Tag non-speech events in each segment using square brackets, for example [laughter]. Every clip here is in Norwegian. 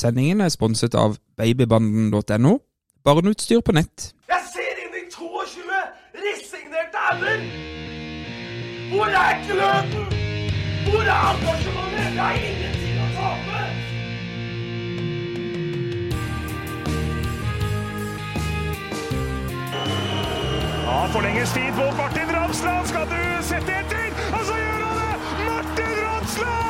Sendingen er sponset av babybanden.no. Barneutstyr på nett. Jeg ser inn i 22 resignerte ender! Hvor er gløden? Hvor er engasjementet? Det er ingenting å tape! Ja, forlenges tid på Martin Ramsland. Skal du sette etter? Og så gjør han det! Martin Ramsland!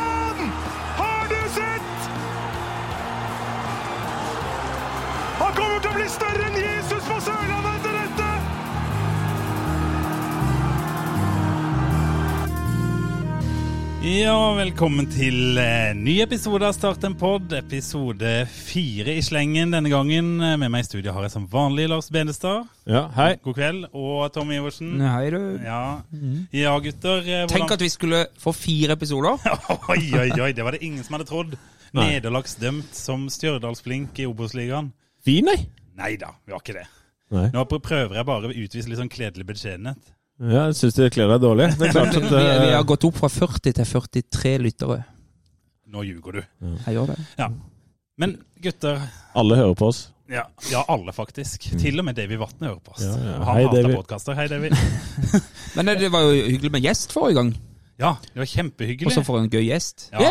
Kommer til å bli større enn Jesus på Sørlandet etter dette! Ja, velkommen til eh, ny episode av Start en pod. Episode fire i slengen denne gangen. Eh, Med meg i studio har jeg som vanlig Lars Benestad. Ja, hei. God kveld. Og Tommy Iversen. Hei, du. Ja, ja gutter. eh, Tenk at vi skulle få fire episoder. [laughs] Oi, oi, oi, det var det ingen som hadde trodd. Nei. Nederlagsdømt som Stjørdalsblink i Obos-ligaen. Vi, nei. Nei da, vi har ikke det. nei. Nå prøver jeg bare å utvise litt sånn kledelig beskjedenhet. Ja, jeg syns det kler deg dårlig. Det er klart Vi, at vi vi, har gått opp fra 40 til 43 lyttere. Nå ljuger du. Jeg gjør det. Ja. Men gutter, alle hører på oss. Ja, ja, alle faktisk. Til og med Davy Vatne hører på oss. Ja, ja. Han Hei, hater Davy. podkaster. Hei, Davy. [laughs] Men det var jo hyggelig med gjest forrige gang. Ja, det var kjempehyggelig. Og så for en gøy gjest. Ja.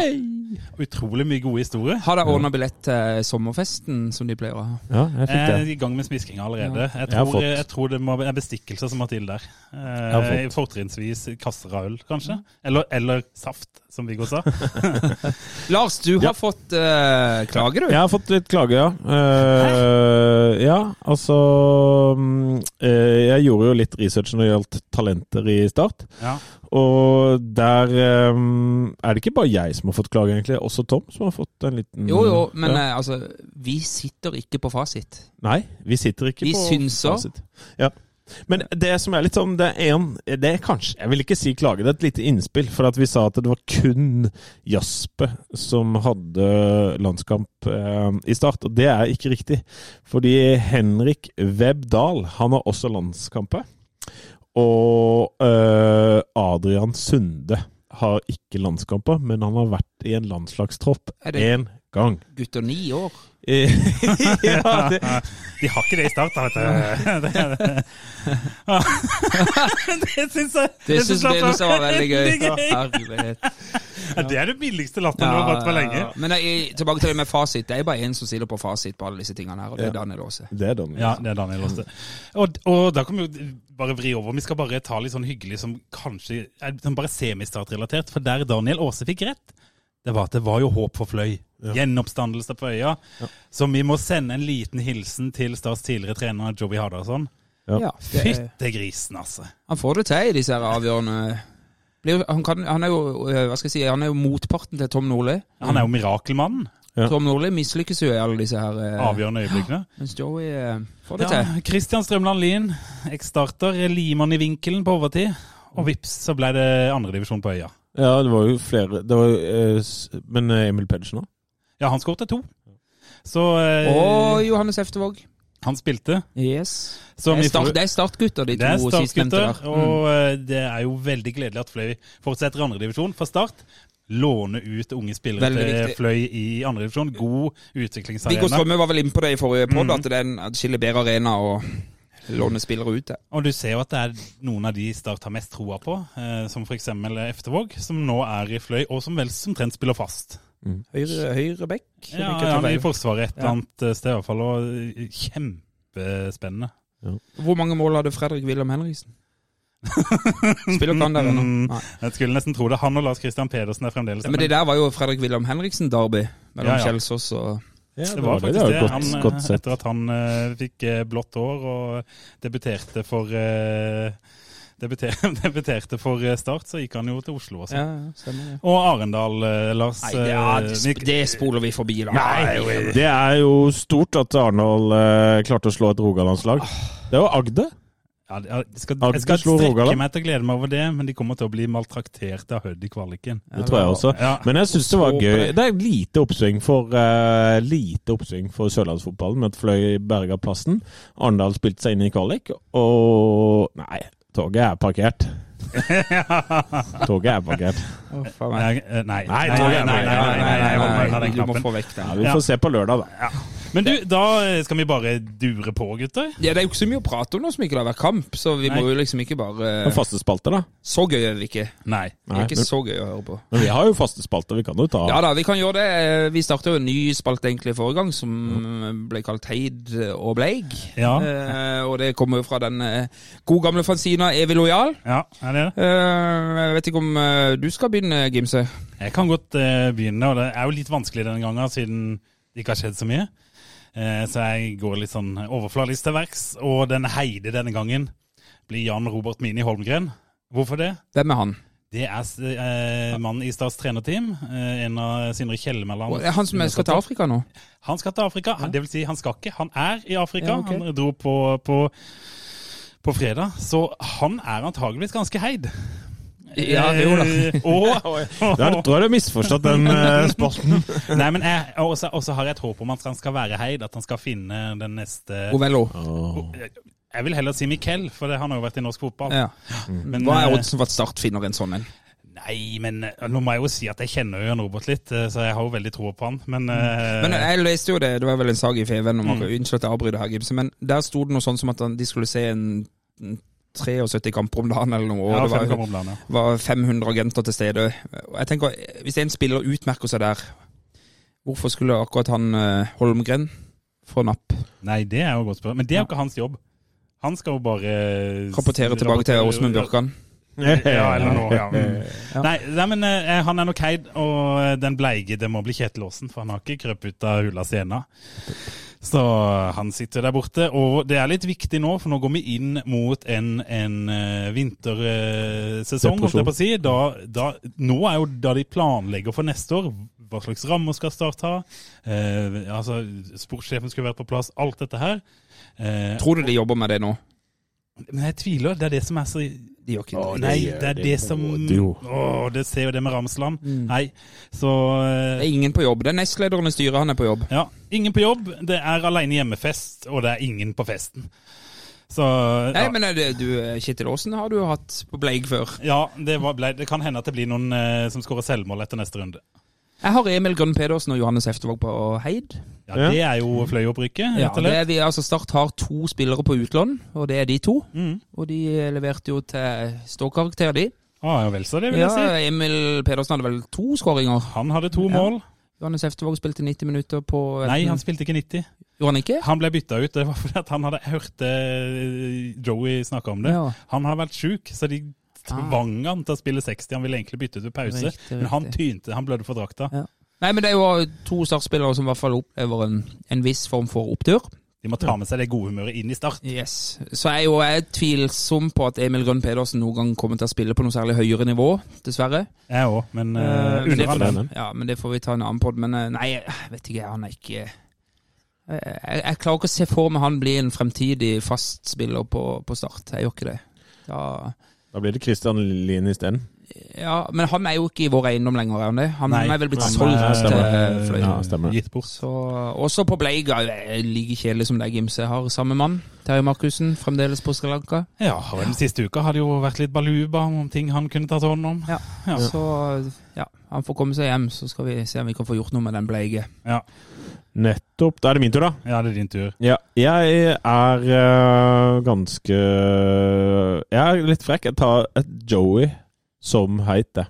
Utrolig mye gode historier. Har dere ordna billett til sommerfesten som de pleier å ha? Ja, jeg fikk det. Jeg er i gang med smiskinga allerede. Jeg Jeg har tror, fått. jeg tror det må være bestikkelser som må til der. har Eh, fått. Fortrinnsvis kasser av øl, kanskje. Eller, eller saft, som Viggo sa. [laughs] Lars, du har Ja. fått eh, klage, du. Jeg har fått litt klage, ja. Eh, ja, altså mm, eh, Jeg gjorde jo litt research når det gjaldt talenter i Start. Ja. Og der um, er det ikke bare jeg som har fått klage, egentlig. Også Tom som har fått en liten Jo, jo, men ja. eh, altså Vi sitter ikke på fasit. Nei, vi sitter ikke Vi på synser. fasit. Ja. Men det som er litt sånn, det er en Det er kanskje Jeg vil ikke si klage, det er et lite innspill. For at vi sa at det var kun Jaspe som hadde landskamp eh, i start. Og det er ikke riktig. Fordi Henrik Webb Dahl, han har også landskamper. Og eh, Adrian Sunde har ikke landskamper, men han har vært i en landslagstropp én gang. Gutter ni år. [laughs] ja, det, De har ikke det i starten, vet du. [laughs] Det, det, syns jeg Det syns jeg Benestad var veldig [laughs] gøy. Herlighet. Ja, det er det billigste latteren du har hatt på lenge. Men jeg, tilbake til det med fasit. Det er bare én som sitter på fasit på alle disse tingene her, og det er Daniel Aase. det er Daniel. Ja, det er Daniel Aase. Og, og da kan vi jo bare vri over. Vi skal bare ta litt sånn hyggelig som kanskje er sånn bare semistartrelatert. For der Daniel Aase fikk rett, det var at det var jo håp for Fløy. Ja. Gjenoppstandelse på øya. Så vi må sende en liten hilsen til Stas tidligere trener Joey Hardarson. Ja. Ja, det er, Fytte grisen, altså. han får det til i disse her avgjørende han, kan, han, er jo, øh, hva skal jeg si, han er jo motparten til Tom Nordli. Han er jo mirakelmannen. Ja. Tom Nordli mislykkes jo i alle disse her eh, Avgjørende øyeblikkene. Mens Joey eh, får det Ja, til. Kristian Strømland Lien, eksstarter, limann i vinkelen på overtid. Og vips, så ble det andredivisjon på øya. Ja, det var jo flere det var, jo, eh, Men eh, Emil Pedersen òg? Ja, han skåret to. Så eh, Og Johannes Eftevåg. han spilte. Yes. Det er, start, det er startgutter, de Det to sistnevnte startgutter, der. Mm. og det er jo veldig gledelig at Fløy fortsetter i andredivisjon fra start. Låne ut unge spillere til. Fløy i andredivisjon. God utviklingsarena. Viggo. Strømme var vel inne på det i forrige podd, Mm. at det er en atskillig bedre arena å låne spillere ut til. Og du ser jo at det er noen av de Start har mest troa på, eh, som f.eks. Eftervåg, som nå er i Fløy, og som vel som trent spiller fast. Høyre, høyre bekk. Ja, er i Forsvaret et eller Ja. annet eh, sted i hvert fall, og kjempespennende. kjempespennende. Hvor mange mål hadde Fredrik Wilhelm Henriksen? [laughs] Spiller ikke han der ennå? Mm, Nei. Jeg skulle nesten tro det. Han og Lars Christian Pedersen er fremdeles Ja, men det der var jo Fredrik Wilhelm Henriksen-derby mellom Ja, ja. Kjelsås og Ja, Det var faktisk det. det. godt, Han, godt etter at han uh, fikk eh, blått hår og debuterte for uh, [laughs] debuterte for Start, så gikk han jo til Oslo også. Ja, stemmer ja. Og Arendal, Lars Nei, det, er, det, sp- det spoler vi forbi, da. Nei, det er jo stort at Arendal klarte å slå et Rogalandslag. Det var Agder. Ja, jeg skal, jeg skal strekke Rogaland. meg til å glede meg over det, men de kommer til å bli maltraktert av Hødd i kvaliken. Det tror jeg også. Ja. Men jeg syns det var gøy. det. Er lite oppsving for uh, Lite oppsving for sørlandsfotballen med at Fløy berga plassen. Arendal spilte seg inn i kvalik, og Nei, toget er parkert. Toget er parkert. Oh, nei, nei, nei, Nei, nei, Nei, nei, toget nei, er nei, nei, nei, nei, nei, nei, nei, nei, Du må knappen. få vekk Ja, den. vi nei, får se på lørdag, da. Men du, da skal vi bare dure på, gutter. Ja, Det er jo ikke så mye å prate om nå som ikke det har vært kamp, så vi må jo liksom ikke bare Men faste spalter, da? Så gøy er det ikke. Nei. Det Nei, er ikke men, så gøy å høre på. men vi har jo faste spalter, vi kan jo ta Ja da, vi kan gjøre det. Vi starta jo en ny spalte egentlig forrige gang, som ble kalt Heid og Bleig. Ja. Eh, og det kommer jo fra den eh, gode gamle fanzina Evig lojal. Ja, er det det? Eh, jeg vet ikke om eh, du skal begynne, Gimse? Jeg kan godt eh, begynne, og det er jo litt vanskelig denne gangen, siden det ikke har skjedd så mye. Eh, så jeg går litt sånn overfladisk til verks. Og den Heide denne gangen blir Jan Robert Mini Holmgren. Hvorfor det? Hvem er han? Det er eh, mannen i Stats trenerteam. Eh, en av Sindre Kjelmeland. Han som skal til Afrika nå? Han skal til Afrika. Ja. Det vil si, han skal ikke. Han er i Afrika. Ja, okay. Han dro på, på, på fredag. Så han er antageligvis ganske heid. Ja, det gjorde Eh, [laughs] og Da har du misforstått den uh, [laughs] spalten. Nei, men jeg, også, også har jeg et håp om at han skal være heid, at han skal finne den neste Ovello. Jeg vil heller si Mikkel, for det, han har jo vært i norsk fotball. Ja. Men, Hva er eh, oddsen for at Start finner en sånn en? Nei, men eh, nå må jeg jo si at jeg kjenner Jørn Robert litt, eh, så jeg har jo veldig tro på han. Men, eh, Men jeg leste jo det, det var vel en sag i FVN om Unnskyld at jeg avbryter her, Gibson, men der sto det noe sånn som at de skulle se en en 73 kamper om dagen eller noe. Ja, det var, om dagen, ja. var 500 agenter til stede. Jeg tenker, Hvis en spiller utmerker seg der, hvorfor skulle akkurat han eh, Holmgren få napp? Nei, det er jo godt spørsmål. Men det er jo ikke hans jobb. Han skal jo bare Rapportere tilbake til Åsmund Bjørkan? [laughs] Ja, eller noe. Ja. Mm. Nei, nei, men eh, han er nok heid, og eh, den bleige, det må bli Kjetil Aasen, for han har ikke krøpet ut av hula si ennå. Så han sitter der borte. Og det er litt viktig nå, for nå går vi inn mot en, en uh, vintersesong. si. Da, da, nå er jo da de planlegger for neste år. Hva slags rammer skal Start ha? Eh, altså, Sportssjefen skulle vært på plass. Alt dette her. Eh, Tror du de jobber med det nå? men jeg tviler. Det er det som er så De gjør ikke det. Nei, det er det det som. Åh, det ser jo det med Ramsland. Nei, så Det eh, er ingen på jobb. Det er nestlederen i styret, han er på jobb. Ja. Ingen på jobb. Det er alene hjemmefest, og det er ingen på festen. Så Nei, ja, men er det, du, Kjetil Aasen har du hatt på Bleig før. ja det, var, det kan hende at det blir noen eh, som skårer selvmål etter neste runde. Jeg har Emil Grønn Pedersen og Johannes Heftevåg på Heid. Ja, Ja. Det er jo fløyopprykket, Ja, det er vi, altså Start har to spillere på utlån, og det er de to. Mm. Og de leverte jo til ståkarakter, de. Ah, ja vel, så det vil Ja, jeg si. Emil Pedersen hadde vel to skåringer. Han hadde to Ja. mål. Johannes Heftevåg spilte 90 minutter på Nei, han spilte ikke 90. Gjorde han ikke? Han ble bytta ut. Det var fordi at han hadde hørt eh, Joey snakke om det. Ja. Han har vært sjuk, så de tvang han til å spille 60. Han ville egentlig bytte ut ved pause, riktig, Riktig, men han tynte. Han blødde for drakta. Ja. Nei, men det er jo to startspillere som i hvert fall opplever en, en viss form for opptur. De må ta med seg det gode humøret inn i start. Yes. Så er jo jeg tvilsom på at Emil Grønn Pedersen noen gang kommer til å spille på noe særlig høyere nivå, dessverre. Jeg òg, men uh, Eh, under får- den. Ja, men det får vi ta en annen pod. Men eh, nei, jeg vet ikke, han er ikke jeg, jeg, jeg klarer ikke å se for meg han blir en fremtidig fast spiller på, på Start. Jeg gjør ikke det. Da, Da blir det Christian Lien isteden. ja, men han er jo ikke i vår eiendom lenger, er han? Han Nei, er vel blitt solgt til Fløyen. Ja, stemmer. Gitt bort. Så, også på Bleiga, like kjedelig som deg, Gimse. Har samme mann, Terje Markussen, fremdeles på Sri Lanka. Ja, og den siste uka har det jo vært litt baluba om ting han kunne tatt hånd om. Ja. Ja. Så ja, han får komme seg hjem, så skal vi se om vi kan få gjort noe med den bleige. Ja, Nettopp. Da er det min tur, da. ja det er din tur. Ja, jeg er uh, ganske Jeg er litt frekk. Jeg tar et Joey som heit, det.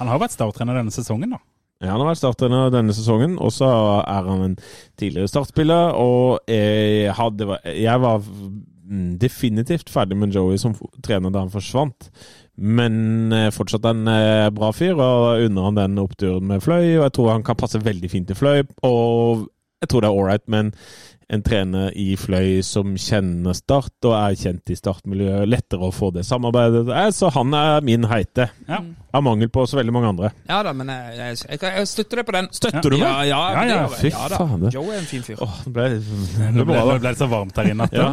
Han har jo vært starttrener denne sesongen, da. Ja, Han har vært starttrener denne sesongen, og så er han en tidligere startspiller. Og jeg, hadde, jeg var mm, definitivt ferdig med Joey som trener da han forsvant. Men eh, fortsatt en eh, bra fyr, og unner han den oppturen med Fløy. Og jeg tror han kan passe veldig fint til Fløy. Og jeg tror det er ålreit med en, en trener i Fløy som kjenner Start og er kjent i startmiljøet. Lettere å få det samarbeidet. Så han er min heite. Ja. Av mangel på så veldig mange andre. Ja da, men jeg, jeg, jeg, jeg støtter deg på den. Støtter du meg? Ja, ja, Ja, ja, fy faen. fader. Joe er en fin fyr. Åh, det ble, det ble det så varmt her inne. Ja.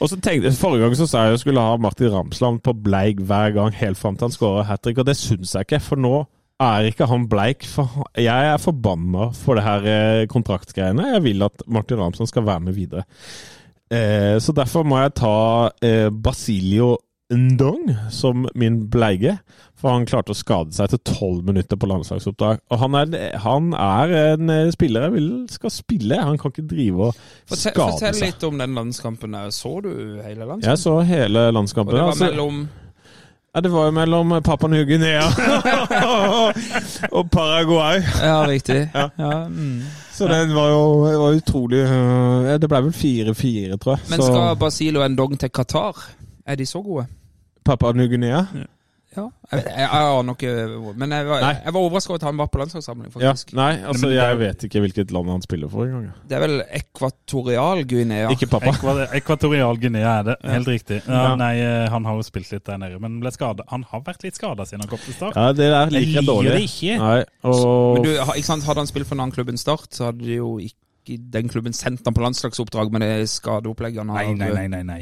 Og så tenkte, Forrige gang så sa jeg jeg skulle ha Martin Ramsland på bleik hver gang, helt fram til han skåra hat trick, og det syns jeg ikke. For nå er ikke han bleik. For jeg er forbanna for det her eh, kontraktgreiene. Jeg vil at Martin Ramsson skal være med videre. Eh, så derfor må jeg ta eh, Basilio Ndong som min bleige. For han klarte å skade seg etter tolv minutter på landslagsoppdrag. Og han er, han er en eh, spiller jeg vil skal spille. Han kan ikke drive og Fortell, skade fortell seg. litt om den landskampen. Så du hele landskampen? Jeg så hele landskampen. Og det var altså. Ja, det var jo mellom Papua Ny-Guinea [laughs] og Paraguay. Ja, riktig. [laughs] Ja. Ja, mm. Så den var jo det var utrolig øh, Det ble vel 4-4, tror jeg. Men så skal Basil og Ndong til Qatar? Er de så gode? Papua Ny-Guinea? Ja. Jeg, jeg, jeg aner ikke Men jeg var, Nei. jeg var overrasket over at han var på landslagssamling, Ja. Nei, altså Men det jeg vet ikke hvilket land han spiller for engang. Det er vel Ekvatorial Guinea. Ikke pappa. Ekva- Ekvatorial Guinea er det, helt riktig. Ja, Ja. nei, eh, han har jo spilt litt der nede, men ble skadet. han har vært litt skada siden han kom til start. Ja, det der liker jeg dårlig. det ikke. Nei, og Men du, ha- ikke sant, Hadde han spilt for en annen klubb enn Start, så hadde de jo ikke den klubben sendt han på landslagsoppdrag med det skadeopplegget han har. Nei, nei, nei. nei, nei.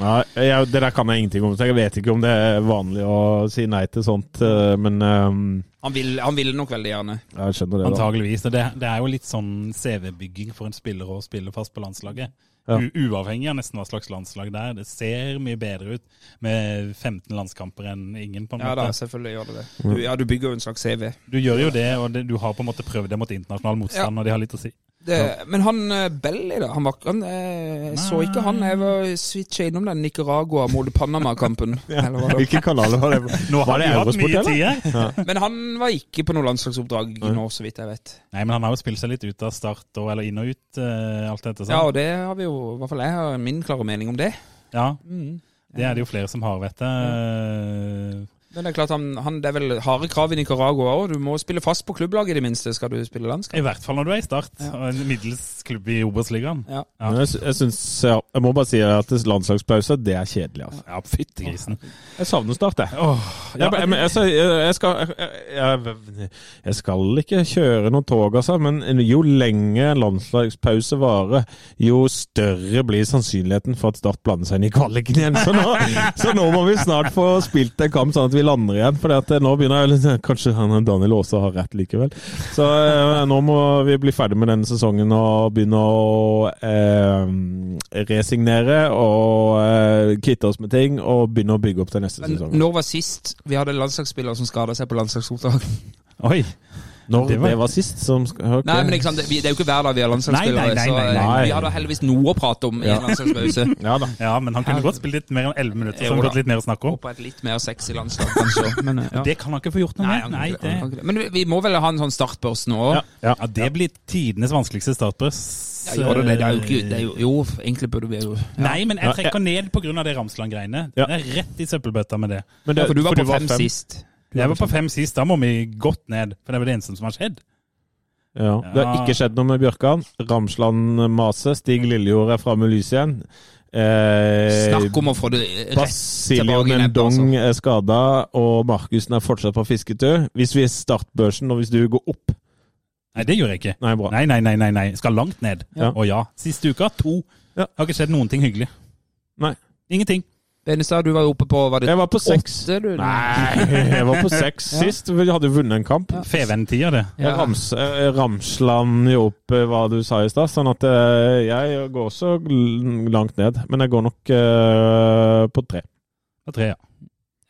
Nei, jeg, det der kan jeg ingenting om, så jeg vet ikke om det er vanlig å si nei til sånt, øh, men um, Han vil, han vil nok veldig gjerne. jeg skjønner det. Antageligvis. Det, det er jo litt sånn CV-bygging for en spiller å spille fast på landslaget. Ja. U uavhengig av nesten hva slags landslag det er. Det ser mye bedre ut med 15 landskamper enn ingen, på en Ja da, måte. selvfølgelig gjør det det. Du, ja, du bygger jo en slags CV. Du gjør jo det, og det, du har på en måte prøvd det mot internasjonal motstand, og de har litt å si. Det, Men han Belli, Belly, da? Han var, han, eh, så ikke han. Jeg var switcha innom den Nicaragua mot Panama-kampen. [laughs] Det var. Hvilken kanal var det? Nå Var har det du hatt Eurosport, mye eller? tid her. Men han var ikke på noe landslagsoppdrag nå, så vidt jeg vet. Nei, men han har jo spilt seg litt ut av start, og, eller inn og ut, uh, alt dette. Ja, sånn. og det har vi jo I hvert fall jeg har min klare mening om det. Ja, Mm. det er det jo flere som har, vet jeg. Men det er klart han, han, det er vel harde krav i Nicaragua òg. Du må spille fast på klubblaget i det minste, skal du spille landskap. I hvert fall når du er i start, Ja. og en middels klubb i Obos-ligaen. Ja. Ja. Jeg, jeg, syns, jeg må bare si at landslagspause, det er kjedelig. Altså. Ja, fytti grisen. Jeg savner Start, jeg. Åh, ja, Jeg, jeg, jeg, jeg, jeg, skal, jeg, jeg, jeg skal ikke kjøre noen tog, altså, men jo lenge landslagspause varer, jo større blir sannsynligheten for at Start blander seg inn i kvaliken igjen. Så nå, så nå må vi snart få spilt en kamp sånn at vi lander igjen. For nå begynner jeg litt- Kanskje Daniel Aase har rett likevel. Så eh, nå må vi bli ferdig med denne sesongen og begynne å eh, resignere og eh, kvitte oss med ting og begynne å bygge opp til neste Men sesong. når var sist vi hadde landslagsspillere som skada seg på landslagsoppdrag? Oi. Når Det det var- var, sist som okay. Nei, men sant, det, det er jo ikke hver dag vi har landslagsspillere, Nei, nei, nei, så nei, eh, nei. vi hadde heldigvis noe å prate om i Ja. en landslagspause. [laughs] Ja da. Ja, men han kunne godt spille litt mer enn 11 minutter, så han fått litt mer å snakke om. Og på et litt mer sexy landslag, kanskje. [laughs] Men, ja. Det kan han ikke få gjort noe Nei, med. han Nei, det, det, det. Men vi, vi må vel ha en sånn startbørs nå òg? Ja. Ja. ja, det blir tidenes vanskeligste startbørs. Ja, jo, det det? Det er jo ikke det er jo, Jo, egentlig burde vi jo ja. Nei, men jeg trekker ned av det Ramsland-greiene. Ja. Det er rett i søppelbøtta med det. Men Ja, for du var på fem fem. sist. Jeg var på fem sist, da må vi godt ned. For det er vel det eneste som har skjedd. Ja. Det har ikke skjedd noe med Bjørkan. Ramsland maser. Stig Lillejord er framme i lyset igjen. Eh, Snakk om å få det rett Basilio tilbake nebbet, Mendong altså. er skada, og Markussen er fortsatt på fisketur. Hvis vi er startbørsen, og hvis du går opp Nei, det gjør jeg ikke. Nei, bra. Nei, nei, nei, nei, nei. Skal langt ned. Ja. Og ja, siste uka to. Ja. Har ikke skjedd noen ting hyggelig. Nei. Ingenting. Benestad, du var oppe på var det Jeg var på seks. åtte, du? Nei, jeg var på [laughs] seks Ja. sist. Vi hadde jo vunnet en kamp. Feven-tida, det. Jeg rams, eh, Ramsland jo opp eh, hva du sa i stad, sånn at eh, jeg går også l- langt ned. Men jeg går nok eh, på tre. På tre, ja.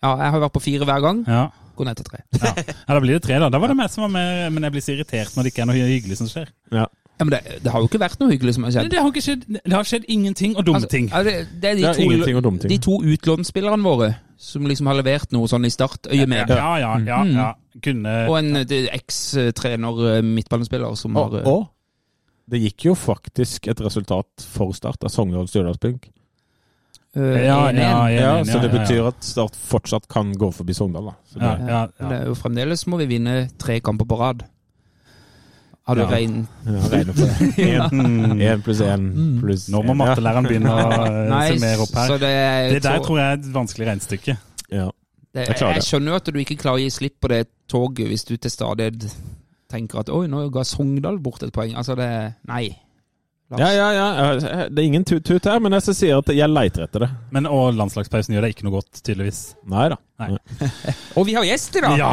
Ja, jeg har vært på fire hver gang. ja. Gå ned til tre. Ja. ja, da blir det tre, da. Da var det meg som var med, men jeg blir så irritert når det ikke er noe hyggelig som skjer. Ja. Ja, men det, det har jo ikke vært noe hyggelig som har skjedd. Det har ikke skjedd Det har skjedd ingenting og dumme Altså, ting. Altså, det, er de Det er to, ingenting og dumme ting. de to utlånsspillerne våre som liksom har levert noe sånn i startøyemed. Ja, ja, ja. ja, ja. Kunne Og en eh, eks-trener, midtballspiller som Og, har eh, og det gikk jo faktisk et resultat for Start av Sogndal Stjørdalsblink. Uh, Ja, 1-1. ja, Ja, så det ja, ja. betyr at Start fortsatt kan gå forbi Sogndal. da. Så det, Ja, ja, ja. Det er jo fremdeles må vi vinne tre kamper på rad. Har du Ja. regn... ja, regner på [laughs] det. Mm. Én pluss én pluss Nå må en, mattelæreren begynne å summere [laughs] Nei, se mer opp her. så det, er- Det der tror jeg er et vanskelig regnestykke. Ja. det, jeg jeg skjønner jo at du ikke klarer å gi slipp på det toget hvis du til stadighet tenker at oi, nå ga Sogndal bort et poeng. Altså det Nei. Ja, ja, ja. Det er ingen tut-tut her, men jeg sier at jeg leiter etter det. Men og landslagspausen gjør deg ikke noe godt, tydeligvis. Nei da. [laughs] Og vi har gjester, da! Ja!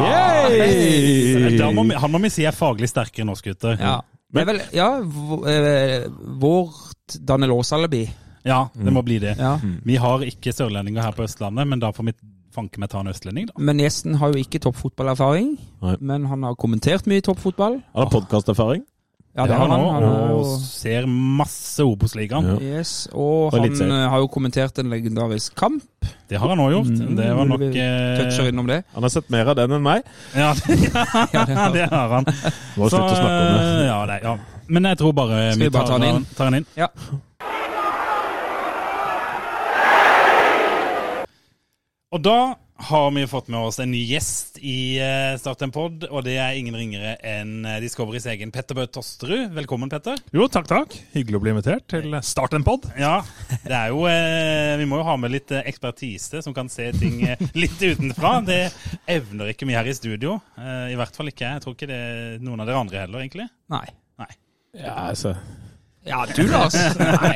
Da må han må vi si er faglig sterkere enn oss gutter. Ja. Det er vel Ja, eh, vårt Daniel Aas-alibi Ja, det må bli det. Ja. Vi har ikke sørlendinger her på Østlandet, men da får vi fanke meg ta en østlending, da. Men gjesten har jo ikke toppfotballerfaring, men han har kommentert mye toppfotball. Han har podkasterfaring. Ja, det har han. han har og jo, ser masse Obos-ligaen. Ja. yes, og Og han eh, har jo kommentert en legendarisk kamp. Det har han òg gjort. Mm, Det var nok vi eh, Toucher innom det. Han har sett mer av den enn meg. Ja, det, [laughs] Ja, det har- det har han. Må slutte å snakke om det. eh, Ja, nei, ja. Men jeg tror bare Skal vi bare ta den inn? tar den inn. Ja. Og da har vi fått med oss en ny gjest i eh, Start en pod, og det er ingen ringere enn eh, Discoverys egen Petter Bø Tosterud. Velkommen, Petter. Jo, takk, takk. Hyggelig å bli invitert til Start en pod. Ja, det er jo eh, Vi må jo ha med litt ekspertise som kan se ting litt utenfra. Det evner ikke vi her i studio. Eh, I hvert fall ikke jeg. Jeg tror ikke det er noen av dere andre heller, egentlig. Nei. Ja, altså. Ja, du, Lars. Nei.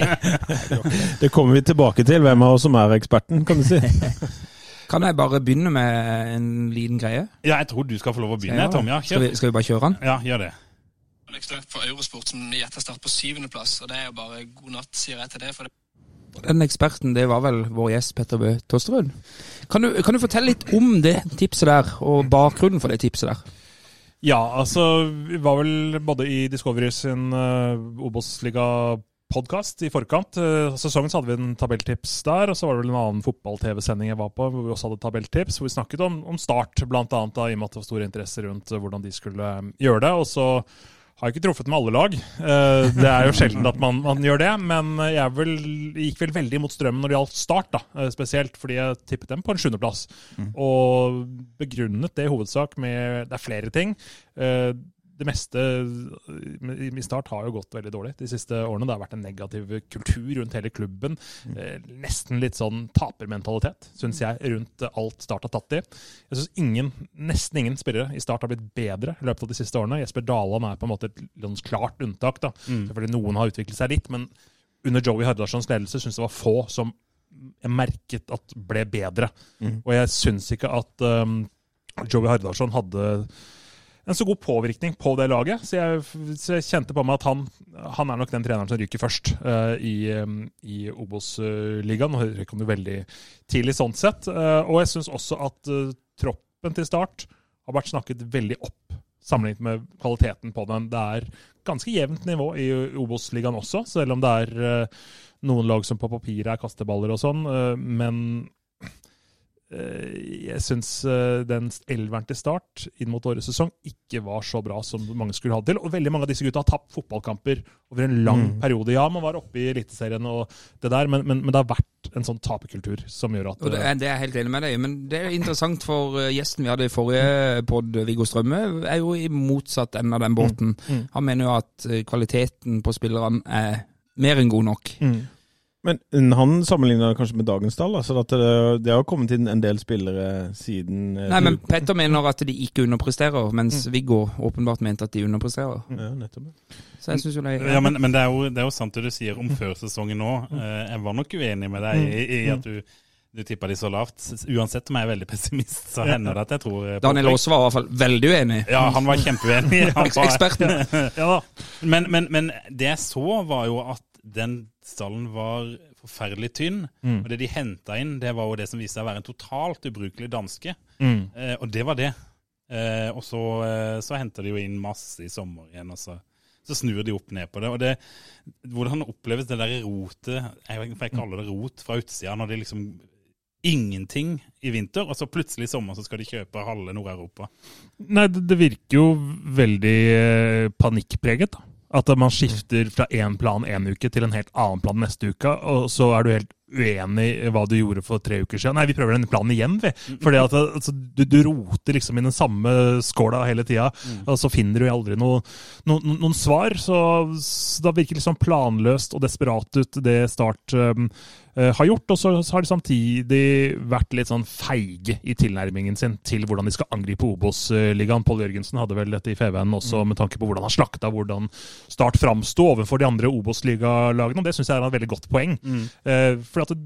[laughs] Det kommer vi tilbake til, hvem av oss som er eksperten, kan du si. [laughs] Kan jeg bare begynne med en liten greie? Ja, jeg tror du skal få lov å begynne, Tom. Ja. Skal vi, skal vi bare kjøre den? Ja, gjør det. Løff for Eurosport som gjetter Start på syvendeplass, og det er jo bare god natt, sier jeg til det. for det Den eksperten, det var vel vår gjest Petter Bø Tosterud. Kan du, kan du fortelle litt om det tipset der, og bakgrunnen for det tipset der? Ja, altså, vi var vel både i Discovery sin uh, Obos-liga-podkast i forkant. Uh, sesongen så hadde vi en tabelltips der, og så var det vel en annen fotball-TV-sending jeg var på hvor vi også hadde tabelltips, hvor vi snakket om, om Start, da, i og med at det var stor interesse rundt uh, hvordan de skulle um, gjøre det. og så har jeg ikke truffet med alle lag. Eh, Det er jo sjelden at man, man gjør det, men jeg vel, gikk vel veldig mot strømmen når det gjaldt Start, da, eh, spesielt fordi jeg tippet dem på en sjuendeplass. Og begrunnet det i hovedsak med Det er flere ting. Det meste i Start har jo gått veldig dårlig de siste årene. Det har vært en negativ kultur rundt hele klubben. Eh, Nesten litt sånn tapermentalitet, syns jeg, rundt alt Start har tatt i. Jeg synes ingen, nesten ingen spillere i Start har blitt bedre i løpet av de siste årene. Jesper Daland er på en måte et klart unntak. da. Selvfølgelig Noen har utviklet seg litt, men under Joey Hardarssons ledelse syns det var få som jeg merket at ble bedre. Og jeg syns ikke at um, Joey Hardarson hadde en så god påvirkning på det laget. Så jeg, så jeg kjente på meg at han, han er nok den treneren som ryker først uh, i, um, i Obos-ligaen. Og røyk han jo veldig tidlig sånn sett. Uh, og jeg syns også at uh, troppen til start har vært snakket veldig opp sammenlignet med kvaliteten på den. Det er ganske jevnt nivå i Obos-ligaen også, selv om det er noen lag som på papiret er kasteballer og sånn. men jeg syns eh, den elveren til start inn mot årets sesong ikke var så bra som mange skulle ha det til. Og veldig mange av disse gutta har tapt fotballkamper over en lang periode. Ja, man var oppe i Eliteserien og det der, men, men, men det har vært en sånn taperkultur som gjør at det, er, det er jeg helt enig med deg men det er interessant for eh, gjesten vi hadde i forrige pod, Viggo Strømme, er jo i motsatt ende av den båten. Han mener jo at eh, kvaliteten på spillerne er mer enn god nok. Men mm, han sammenligner kanskje med dagens tall, så at det, det har kommet inn en del spillere siden eh, Nei, men Petter mener at de ikke underpresterer, mens Viggo åpenbart mente at de underpresterer. Ja, nettopp. Så jeg synes jo det er Ja, men, men det, er jo, det er jo sant det du sier om førsesongen nå. Eh, Jeg var nok uenig med deg i, i at du, du tippa de så lavt. Uansett om jeg er veldig pessimist, så hender det at jeg tror eh, på Daniel. Aase var i hvert fall veldig uenig. Ja, han var kjempeuenig. [laughs] Han var- Eksperten. [laughs] Ja. Men, men, men det jeg så, var jo at den stallen var forferdelig tynn. Og det de henta inn, det var jo det som viste seg å være en totalt ubrukelig danske. Eh, og det var det. Eh, og så, eh, så henter de jo inn masse i sommer igjen, og så, så snur de opp ned på det. Og det, hvordan oppleves det der rotet, jeg jeg kaller det rot, fra utsida, når det liksom ingenting i vinter, og så plutselig i sommer så skal de kjøpe halve Nord-Europa. Nei, det, det virker jo veldig eh, panikkpreget. da. At man skifter fra én plan en uke til en helt annen plan neste uke, og så er du helt uenig i hva du gjorde for tre uker siden. Nei, vi prøver den planen igjen, vi. Fordi altså, du, du roter liksom i den samme skåla hele tida, og så finner du aldri noe, no, no, noen svar. Så, så da virker liksom planløst og desperat ut det Start um, har gjort. Og så, har de samtidig vært litt sånn feige i tilnærmingen sin til hvordan de skal angripe Obos-ligaen. Pål Jørgensen hadde vel dette i FVN også med tanke på hvordan han slakta hvordan Start framsto overfor de andre Obos-ligalagene. og Det syns jeg er et veldig godt poeng. Eh, for at det,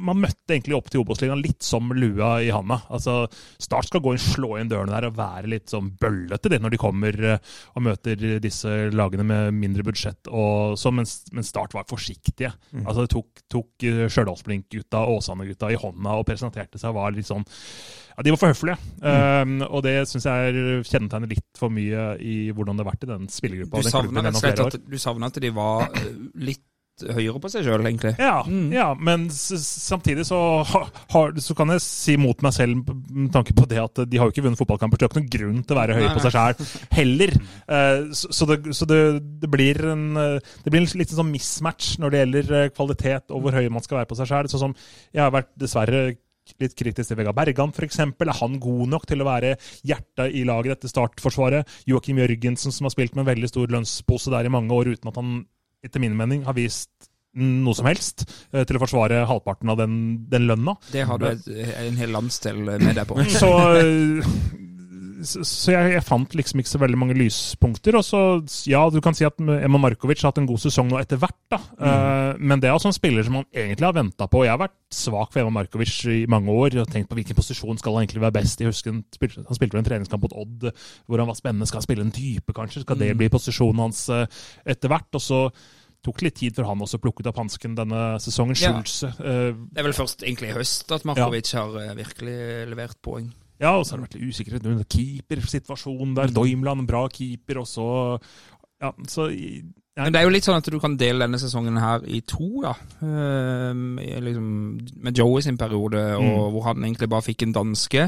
man møtte egentlig opp til Obos-ligaen litt som lua i handa. Altså, Start skal gå inn, slå inn dørene der og være litt sånn bøllete det, når de kommer eh, og møter disse lagene med mindre budsjett. Og så, mens, mens Start var forsiktige. Mm. Altså, de tok, tok eh, Stjørdalsblink-gutta og Åsane-gutta i hånda og presenterte seg. var litt sånn ja, De var for høflige. Um, og det syns jeg er- kjennetegner litt for mye i hvordan det har vært i den spillergruppa. Du savna rett og slett at, de var eh, litt høyere på seg sjøl, egentlig. Ja, Mm. ja, men s- samtidig så, har, så kan jeg si mot meg selv med tanke på det at de har jo ikke vunnet fotballkamper. Så det er ikke noen grunn til å være høye på seg sjøl heller. Eh, Så, så, det, så det, det blir en eh, Det blir en liten sånn mismatch når det gjelder eh, kvalitet og hvor høy man skal være på seg sjøl. Sånn som jeg har vært dessverre litt kritisk til Vegard Bergan, f.eks. Er han god nok til å være hjertet i laget, etter startforsvaret? Joakim Jørgensen, som har spilt med en veldig stor lønnspose der i mange år uten at han etter min mening har vist noe som helst eh, til å forsvare halvparten av den, den lønna. Det har du en hel landsdel med deg på. Så, [laughs] så, jeg, jeg fant liksom ikke så veldig mange lyspunkter. Og så, ja, du kan si at Emma Markovic har hatt en god sesong nå etter hvert, da. Eh, men det er også en spiller som man egentlig har venta på. Jeg har vært svak for Emma Markovic i mange år og tenkt på hvilken posisjon skal han egentlig være best i. Jeg husker han spilte, han spilte vel en treningskamp mot Odd hvor han var spennende. Skal han spille en type, kanskje? Skal det bli posisjonen hans uh, etter hvert? Og så tok litt tid før han også plukket opp hansken denne sesongen. Ja. Schulze eh, Det er vel først egentlig i høst at Markovic har eh, virkelig levert poeng. Ja, og så har det vært litt usikkerhet rundt keepersituasjonen der. Doimland, bra keeper, og så Ja, så ja, Men det er jo litt sånn at du kan dele denne sesongen her i to, ja. Uh, liksom, med Joey sin periode, og hvor han egentlig bare fikk en danske.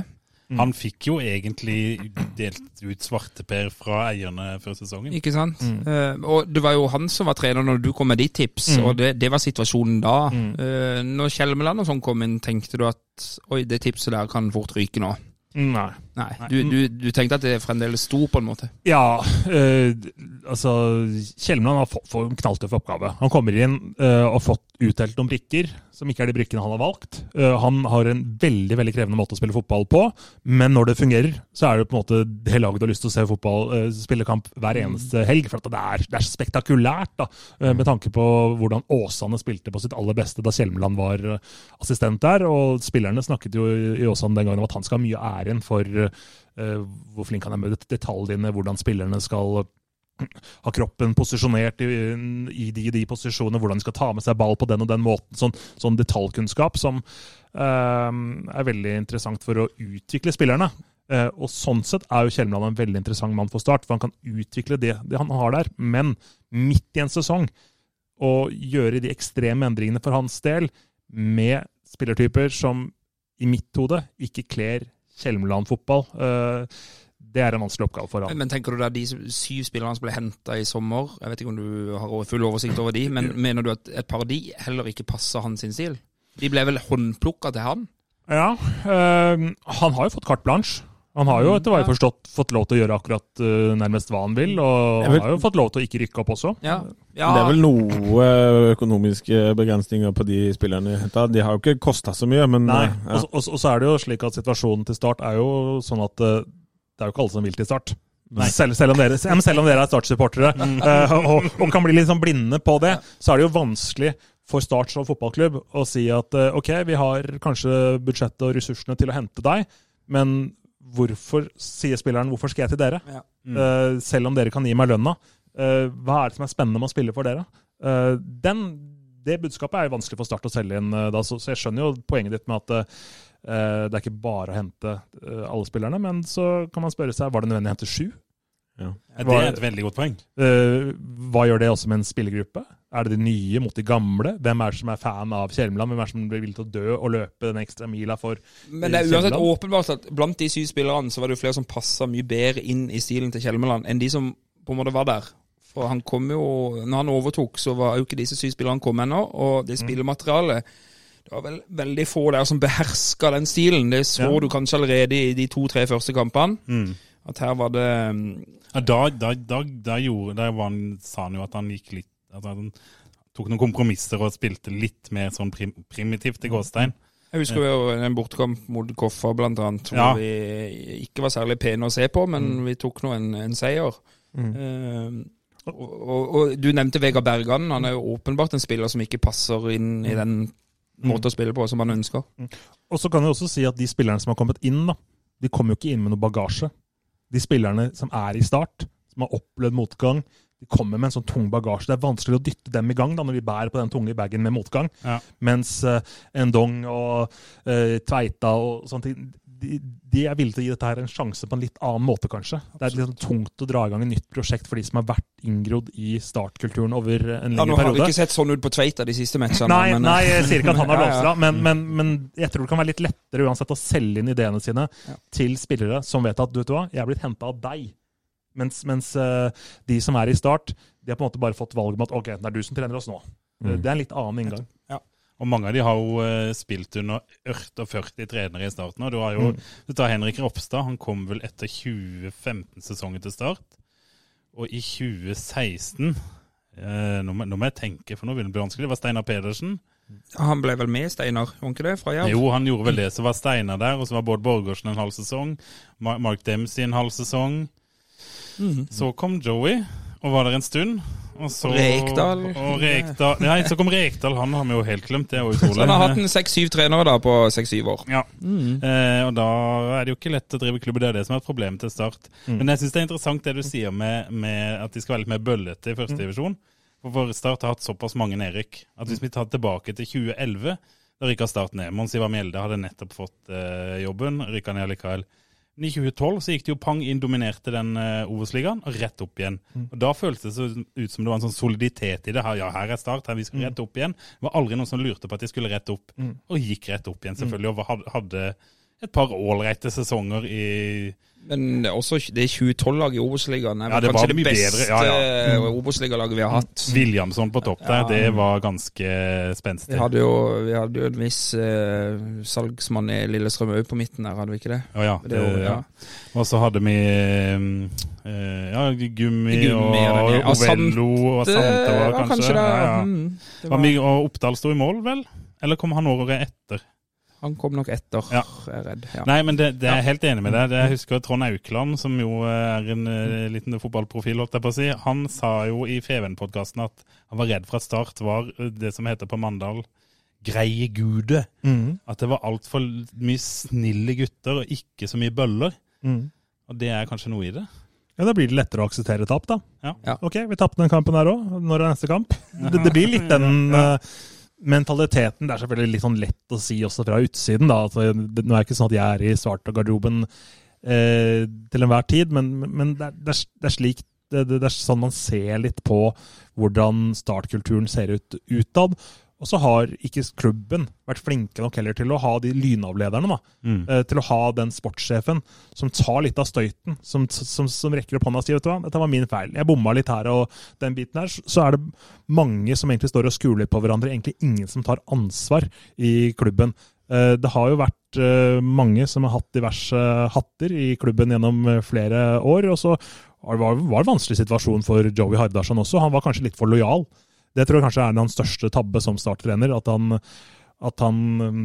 Han fikk jo egentlig delt ut svarteper fra eierne før sesongen. Ikke sant? Eh, og det var jo han som var trener når du kom med ditt tips, og det, det var situasjonen da. Eh, når Kjelmeland og sånn kom inn, tenkte du at oi, det tipset der kan fort ryke nå? Nei. Nei. Du, du, du tenkte at det fremdeles sto, på en måte? Ja, eh, altså Kjelmeland har fått, fått en knalltøff oppgave. Han kommer inn eh, og har fått utdelt noen brikker, som ikke er de brikkene han har valgt. Eh, han har en veldig veldig krevende måte å spille fotball på, men når det fungerer, så er det på en måte det laget har lyst til å se fotball, eh, spille kamp hver eneste helg. For det er, det er spektakulært, da, eh, med tanke på hvordan Åsane spilte på sitt aller beste da Kjelmeland var eh, assistent der. Og spillerne snakket jo i Åsane den gangen om at han skal ha mye æren for uh, hvor flink han er med detaljene, hvordan spillerne skal ha kroppen posisjonert i, i de og de posisjonene, hvordan de skal ta med seg ball på den og den måten. Sånn, sånn detaljkunnskap som uh, er veldig interessant for å utvikle spillerne. Uh, og sånn sett er jo Kjelmeland en veldig interessant mann for Start, for han kan utvikle det, det han har der. Men midt i en sesong, å gjøre de ekstreme endringene for hans del med spillertyper som i mitt hode ikke kler Kjelmeland-fotball. Eh, det er en vanskelig oppgave for han. Men tenker du det er de syv spillerne som ble henta i sommer, jeg vet ikke om du har full oversikt over de, men mener du at et par av de heller ikke passer hans stil? De ble vel håndplukka til han? Ja, øh, han har jo fått carte blanche. Han har jo etter hva jeg har forstått fått lov til å gjøre akkurat uh, nærmest hva han vil, og han har jo fått lov til å ikke rykke opp også. Ja. Det er vel noe økonomiske begrensninger på de spillerne henta. De har jo ikke kosta så mye, men Nei, ja. og, så- og, så- og så er det jo slik at situasjonen til start er jo sånn at uh, det er jo ikke alle som vil til start. Selv, selv, om dere, selv om dere er startsupportere, [laughs] eh, og, og kan bli litt sånn blinde på det, så er det jo vanskelig for Start som fotballklubb å si at uh, ok, vi har kanskje budsjettet og ressursene til å hente deg, men hvorfor, sier spilleren, hvorfor skal jeg til dere? Ja. Eh, selv om dere kan gi meg lønna. Uh, hva er det som er spennende med å spille for dere? Uh, den, det budskapet er jo vanskelig for Start å selge inn da, så, så jeg skjønner jo poenget ditt med at eh, det er ikke bare å hente alle spillerne, men så kan man spørre seg var det nødvendig å hente sju? Ja, det er et veldig godt poeng. Eh, hva gjør det også med en spillergruppe? Er det de nye mot de gamle? Hvem er det som er fan av Kjelmeland? Hvem er det som blir villig til å dø og løpe den ekstra mila for Men det er uansett åpenbart at blant de syv spillerne så var det jo flere som passa mye bedre inn i stilen til Kjelmeland enn de som på en måte var der. For han kom jo Når han overtok, så var jo ikke disse syv spillerne kommet ennå, og det spillematerialet det var vel veldig få der som [laughs] beherska den stilen. Det så Ja. du kanskje allerede i de to-tre første kampene. Mm. At her var det mm, Ja, da, da, da, da, gjorde, da var han, sa han jo at han gikk litt At han tok noen kompromisser og spilte litt mer sånn prim, primitivt i gåstein. Jeg husker jo en bortkamp mot Koffa, blant annet, hvor Ja. vi ikke var særlig pene å se på, men vi tok nå en, en seier. Mm. Uh, og, og, og du nevnte Vegard Bergan. Han er jo åpenbart en spiller som ikke passer inn i den måten å spille på som han ønsker. Og så kan vi også si at de spillerne som har kommet inn, da, de kommer jo ikke inn med noe bagasje. De spillerne som er i start, som har opplevd motgang, de kommer med en sånn tung bagasje. Det er vanskelig å dytte dem i gang da, når de bærer på den tunge bagen med motgang. Ja. Mens uh, Endong og uh, Tveita og sånne ting de, de er villige til å gi dette her en sjanse på en litt annen måte, kanskje. Det er litt sånn tungt å dra i gang et nytt prosjekt for de som har vært inngrodd i startkulturen over en Ja, nå har vi periode. ikke sett sånn ut på Tveita de siste matchene. Nei, men, nei, jeg sier ikke at han har [laughs] Ja, ja. men, men, men jeg tror det kan være litt lettere uansett å selge inn ideene sine Ja. til spillere som vet at du vet hva, jeg er blitt henta av deg. Mens, mens eh, de som er i start, de har på en måte bare fått valget om at ok, det er du som trener oss nå. Mm. Det er en litt annen inngang. Og mange av de har jo eh, spilt under 48 trenere i starten. Og du har jo, Mm. du tar Henrik Ropstad, han kom vel etter 2015-sesongen til start. Og i 2016 eh, nå, må, nå må jeg tenke, for nå begynner det å bli vanskelig. Det var Steinar Pedersen. Han ble vel med, Steinar, var ikke det? Fra Jerv? Jo, han gjorde vel det. Så var Steinar der, og så var Bård Borgersen en halv sesong. Ma- Mark Dempsey en halv sesong. Mhm. Så kom Joey, og var der en stund. Og så, Rekdal. Og Rekdal. Nei, så kom Rekdal. Han har vi jo helt glemt. Det er jo [laughs] utrolig. Så han har hatt en seks-syv trenere da på seks-syv år. Ja. Eh, og da er det jo ikke lett å drive klubb. Det er det som er et problem til start. Men jeg syns det er interessant det du sier med, med at de skal være litt mer bøllete i første divisjon. For for Start har hatt såpass mange nedrykk at hvis vi tar tilbake til 2011, da rykka Start ned. Mons Ivar Mjelde hadde nettopp fått eh, jobben, rykka ned likevel. Men i 2012 så gikk det jo pang inn, dominerte den uh, Obos-ligaen, og rett opp igjen. Og Da føltes det så ut som det var en sånn soliditet i det. Her, ja, her er Start, her vi skal rett opp igjen. Det var aldri noen som lurte på at de skulle rett opp, og gikk rett opp igjen, selvfølgelig. Og hadde et par ålreite sesonger i Men også det 2012-laget i Obos-ligaen er Ja, det var kanskje det beste ja, ja. mm. Obos-ligalaget vi har hatt. Williamson på topp der. Det var ganske spenstig. Vi hadde jo, vi hadde jo en viss eh, salgsmann i Lillestrøm òg på midten der, hadde vi ikke det? Å ja, Det det, ja. Og så hadde vi eh, ja, Gummi, Gummi, og Ovello og Det Sante var kanskje. det. ja, ja. mm, det Var var, og Oppdal sto i mål, vel? Eller kom han året etter? Han kom nok etter, Ja. er redd. Ja. Nei, men det, det er jeg helt enig med deg. Jeg husker Trond Aukland, som jo er en eh, liten fotballprofil, holdt jeg på å si. Han sa jo i Feven-podkasten at han var redd for at Start var eh, det som heter på Mandal greie gudet. Mm. At det var altfor mye snille gutter og ikke så mye bøller. Mm. Og det er kanskje noe i det. Ja, Da blir det lettere å akseptere tap, da. Ja. Ja. Ok, vi tapte den kampen her òg. Når er neste kamp? [laughs] Det, det blir litt den eh, mentaliteten. Det er selvfølgelig litt sånn lett å si også fra utsiden, da. Altså, det, nå er det ikke sånn at jeg er i Svarta-garderoben eh, til enhver tid, men, men det, er, det, er, slik det er sånn man ser litt på hvordan startkulturen ser ut utad. Og så har ikke klubben vært flinke nok heller til å ha de lynavlederne. da. Mm. Eh, til å ha den sportssjefen som tar litt av støyten, som, som, som rekker opp hånda og sier vet du hva, dette var min feil, jeg bomma litt her og den biten her, så er det mange som egentlig står og skuler på hverandre, egentlig ingen som tar ansvar i klubben. Eh, Det har jo vært eh, mange som har hatt diverse hatter i klubben gjennom flere år, og så var det en vanskelig situasjon for Joey Hardarson også. Han var kanskje litt for lojal. Det tror jeg kanskje er hans største tabbe som starttrener. At han, at han um,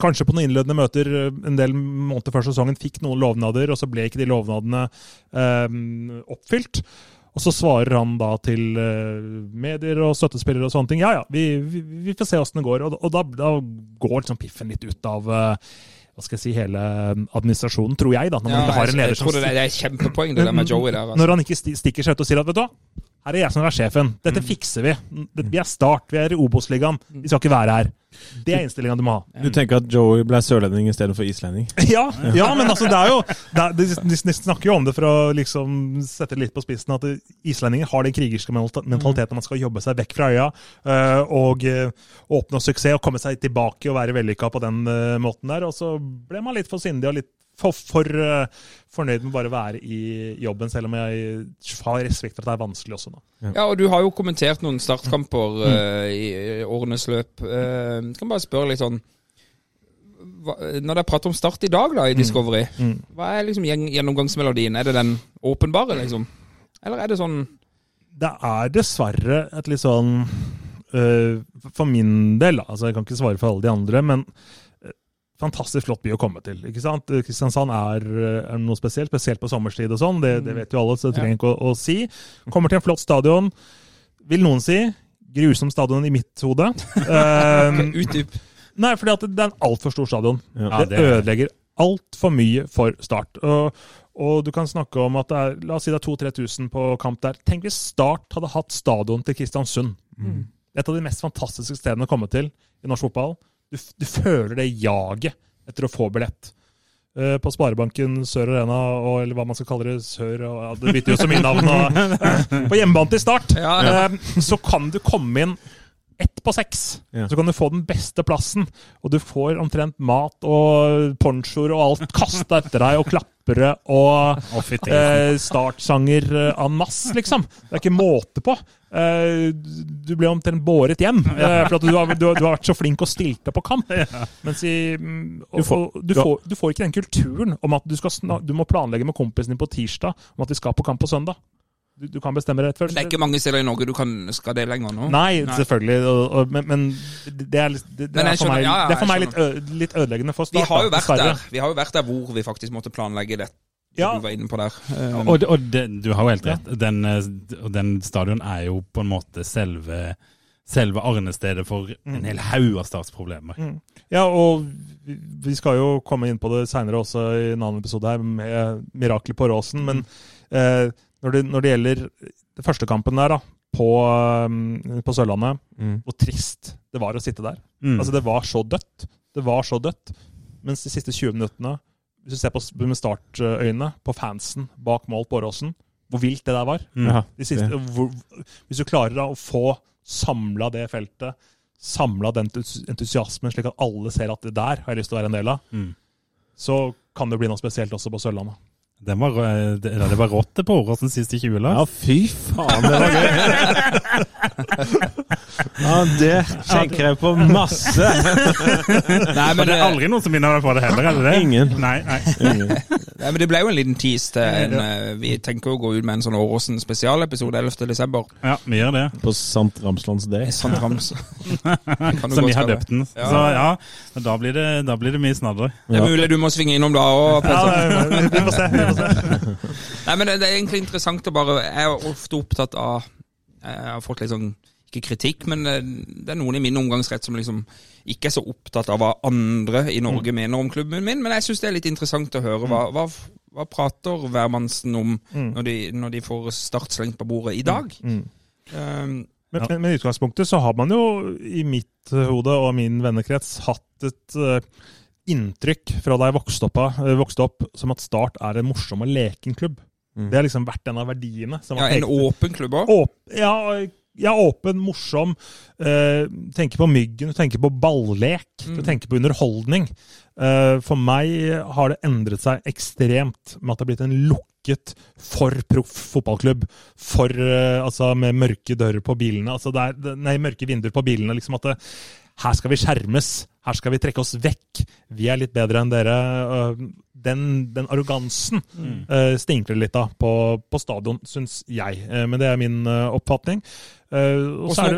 kanskje på noen innledende møter uh, en del måneder før sesongen fikk noen lovnader, og så ble ikke de lovnadene eh, oppfylt. Og så svarer han da til uh, medier og støttespillere og sånne ting. Ja ja, vi, vi, vi får se åssen det går. Og, og da, da går liksom piffen litt ut av uh, hva skal jeg si, hele administrasjonen, tror jeg. da, Når man Ja, har en leder jeg som tror det, det er kjempepoeng, det der med Joey der. Altså. når han ikke stikker seg ut og sier at vet du hva, her er jeg som er sjefen, dette Mm. fikser vi. Det- Vi er Start, vi er i Obos-ligaen, vi skal ikke være her. Det er innstillinga du må ha. Du tenker at Joey ble sørlending istedenfor islending? [laughs] Ja, ja, men altså, det er jo det er, de, snakker jo om det for å liksom sette det litt på spissen, at islendinger har den krigerske mentaliteten man skal jobbe seg vekk fra øya eh, og eh, oppnå suksess og komme seg tilbake og være vellykka på den eh, måten der. Og så ble man litt for sindig og litt for, for uh, fornøyd med bare å være i jobben, selv om jeg har respekt for at det er vanskelig også. nå. Ja, og du har jo kommentert noen startkamper uh, i, i årenes løp. Uh, kan bare spørre litt sånn hva, Når det er prat om start i dag da, i Discovery, Mm. hva er liksom gjen- gjennomgangsmelodien? Er det den åpenbare, liksom? Eller er det sånn Det er dessverre et litt sånn For min del, altså jeg kan ikke svare for alle de andre, men fantastisk flott by å komme til. ikke sant? Kristiansand er, øh, er noe spesielt, spesielt på sommerstid og sånn. Det, det vet jo alle, så det trenger jeg ikke å, å si. Kommer til en flott stadion. Vil noen si. Grusom stadion i mitt hode. [laughs] Um, Utdyp. Nei, fordi at det er en altfor stor stadion. Ja. det, det er- ødelegger altfor mye for Start. Og, og du kan snakke om at det er la oss si det er 2000-3000 på kamp der. Tenk hvis Start hadde hatt stadion til Kristiansund. Et av de mest fantastiske stedene å komme til i norsk fotball. Du, du føler det jaget etter å få billett. Eh, På Sparebanken Sør Arena, og, eller hva man skal kalle det, Sør og, ja, Det bytter jo så mye navn. Og, [laughs] på hjemmebane til Start Ja, ja. eh, så kan du komme inn ett på seks. Ja. Så kan du få den beste plassen, og du får omtrent mat og ponchoer og alt kasta etter deg, og klappere og oh, eh, startsanger eh, en masse, liksom. Det er ikke måte på. Eh, du ble omtrent båret hjem, [laughs] eh, for at du har, du, har, du har vært så flink og stilte på kamp. Mens i, mm, og, Du får- og du, får, du får ikke den kulturen om at du, skal du må planlegge med kompisen din på tirsdag om at de skal på kamp på søndag. Du, du kan bestemme det rett før. Det er ikke mange steder i Norge du kan, skal det lenger nå. Nei, selvfølgelig. Og, og, men, men det er, det, det Men er for skjønner- meg, ja, ja, det er for meg litt, ø, litt ødeleggende for Vi har jo vært der Vi har jo vært der hvor vi faktisk måtte planlegge det. Ja. Du var inne på der. Um, Og, og det, du har jo helt rett. Den, eh, den stadion er jo på en måte selve, selve arnestedet for en hel haug av startsproblemer. Ja, og vi- skal jo komme inn på det seinere også i en annen episode her, med miraklet på Råsen. Men eh, når, det, når det gjelder den første kampen der, da, på, um, på Sørlandet, Mm. hvor trist det var å sitte der. Mm. Altså, det var så dødt. Det var så dødt. Mens de siste 20 minuttene, hvis du ser på med startøyne på fansen bak mål på Åråsen, hvor vilt det der var. Mm. Ja, De siste, det. hvor, hvis du klarer da å få samla det feltet, samla den entusiasmen, slik at alle ser at det der har jeg lyst til å være en del av, Mm. så kan det bli noe spesielt også på Sørlandet. Den var, eh, det, det var rått det på Åråsen siste 20 Ja, fy faen, det var gøy! [laughs] Ja, det tenker jeg på masse. [laughs] Nei, Men det er aldri noen som vinner på det heller, er det det? Ingen. Nei, nei. nei, men det ble jo en liten tease til en eh, Vi tenker å gå ut med en sånn Åråsen spesialepisode 11. desember. Ja, vi gjør det. På Sant Ramslands Day. Sant Rams. [laughs] Som vi har døpt den. Ja. Så ja, da blir det, da blir det mye snadder. Det er mulig du må svinge innom da òg. vi får se. Vi får se. Nei, men det, det er egentlig interessant å bare Jeg er ofte opptatt av Jeg har fått litt sånn Ikke kritikk, men det, det er noen i min omgangsrett som liksom ikke er så opptatt av hva andre i Norge mener om klubben min. Men jeg syns det er litt interessant å høre. Hva, hva, hva prater hvermannsen om når, de, når de får startslengt på bordet i dag? Um, Men, men, men i utgangspunktet så har man jo i mitt eh, hode og min vennekrets hatt et uh, inntrykk fra da jeg vokste opp, eh, vokste opp som at Start er en morsom og leken klubb. Det har liksom vært en av verdiene. som ja, en åpen klubb òg. Åp ja, ja, åpen, morsom. Uh, tenker på myggen, du tenker på ballek, du tenker på underholdning. Uh, for meg har det endret seg ekstremt med at det har blitt en lukket, for proff fotballklubb. For, uh, altså Med mørke dører på bilene. altså det er, Nei, mørke vinduer på bilene. liksom at det, Her skal vi skjermes. Her skal vi trekke oss vekk. Vi er litt bedre enn dere. Eh, Den, den arrogansen eh, stinker det litt av på, på stadion, syns jeg. Uh, men det er min uh, oppfatning. Eh,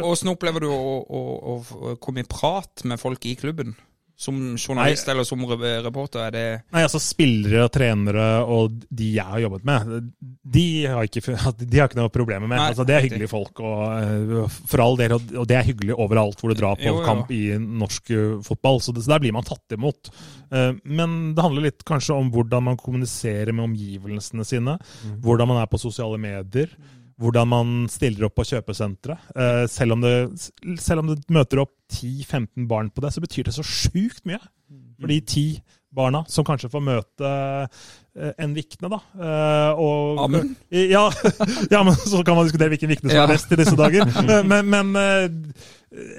åssen opplever du å, å, å komme i prat med folk i klubben? Som journalist eller som reporter? Er det nei, altså Spillere og trenere og de jeg har jobbet med, de har ikke, de har ikke noe problemer med. Nei, altså Det er hyggelige folk, og eh, for all del, og det er hyggelig overalt hvor du drar på Jo, jo. kamp i norsk eh, fotball. Så, det, så der blir man tatt imot. Eh, Men det handler litt kanskje om hvordan man kommuniserer med omgivelsene sine. Hvordan man er på sosiale medier. Hvordan man stiller opp på kjøpesentre. Eh, Selv, om det- selv om det møter opp 10-15 barn på det, så betyr det så sjukt mye. For de ti barna som kanskje får møte eh, en Vikne, da. Eh, Og, Amen? Ja, [laughs] ja, men så kan man diskutere hvilken Vikne som er best i disse dager. [laughs] Men, men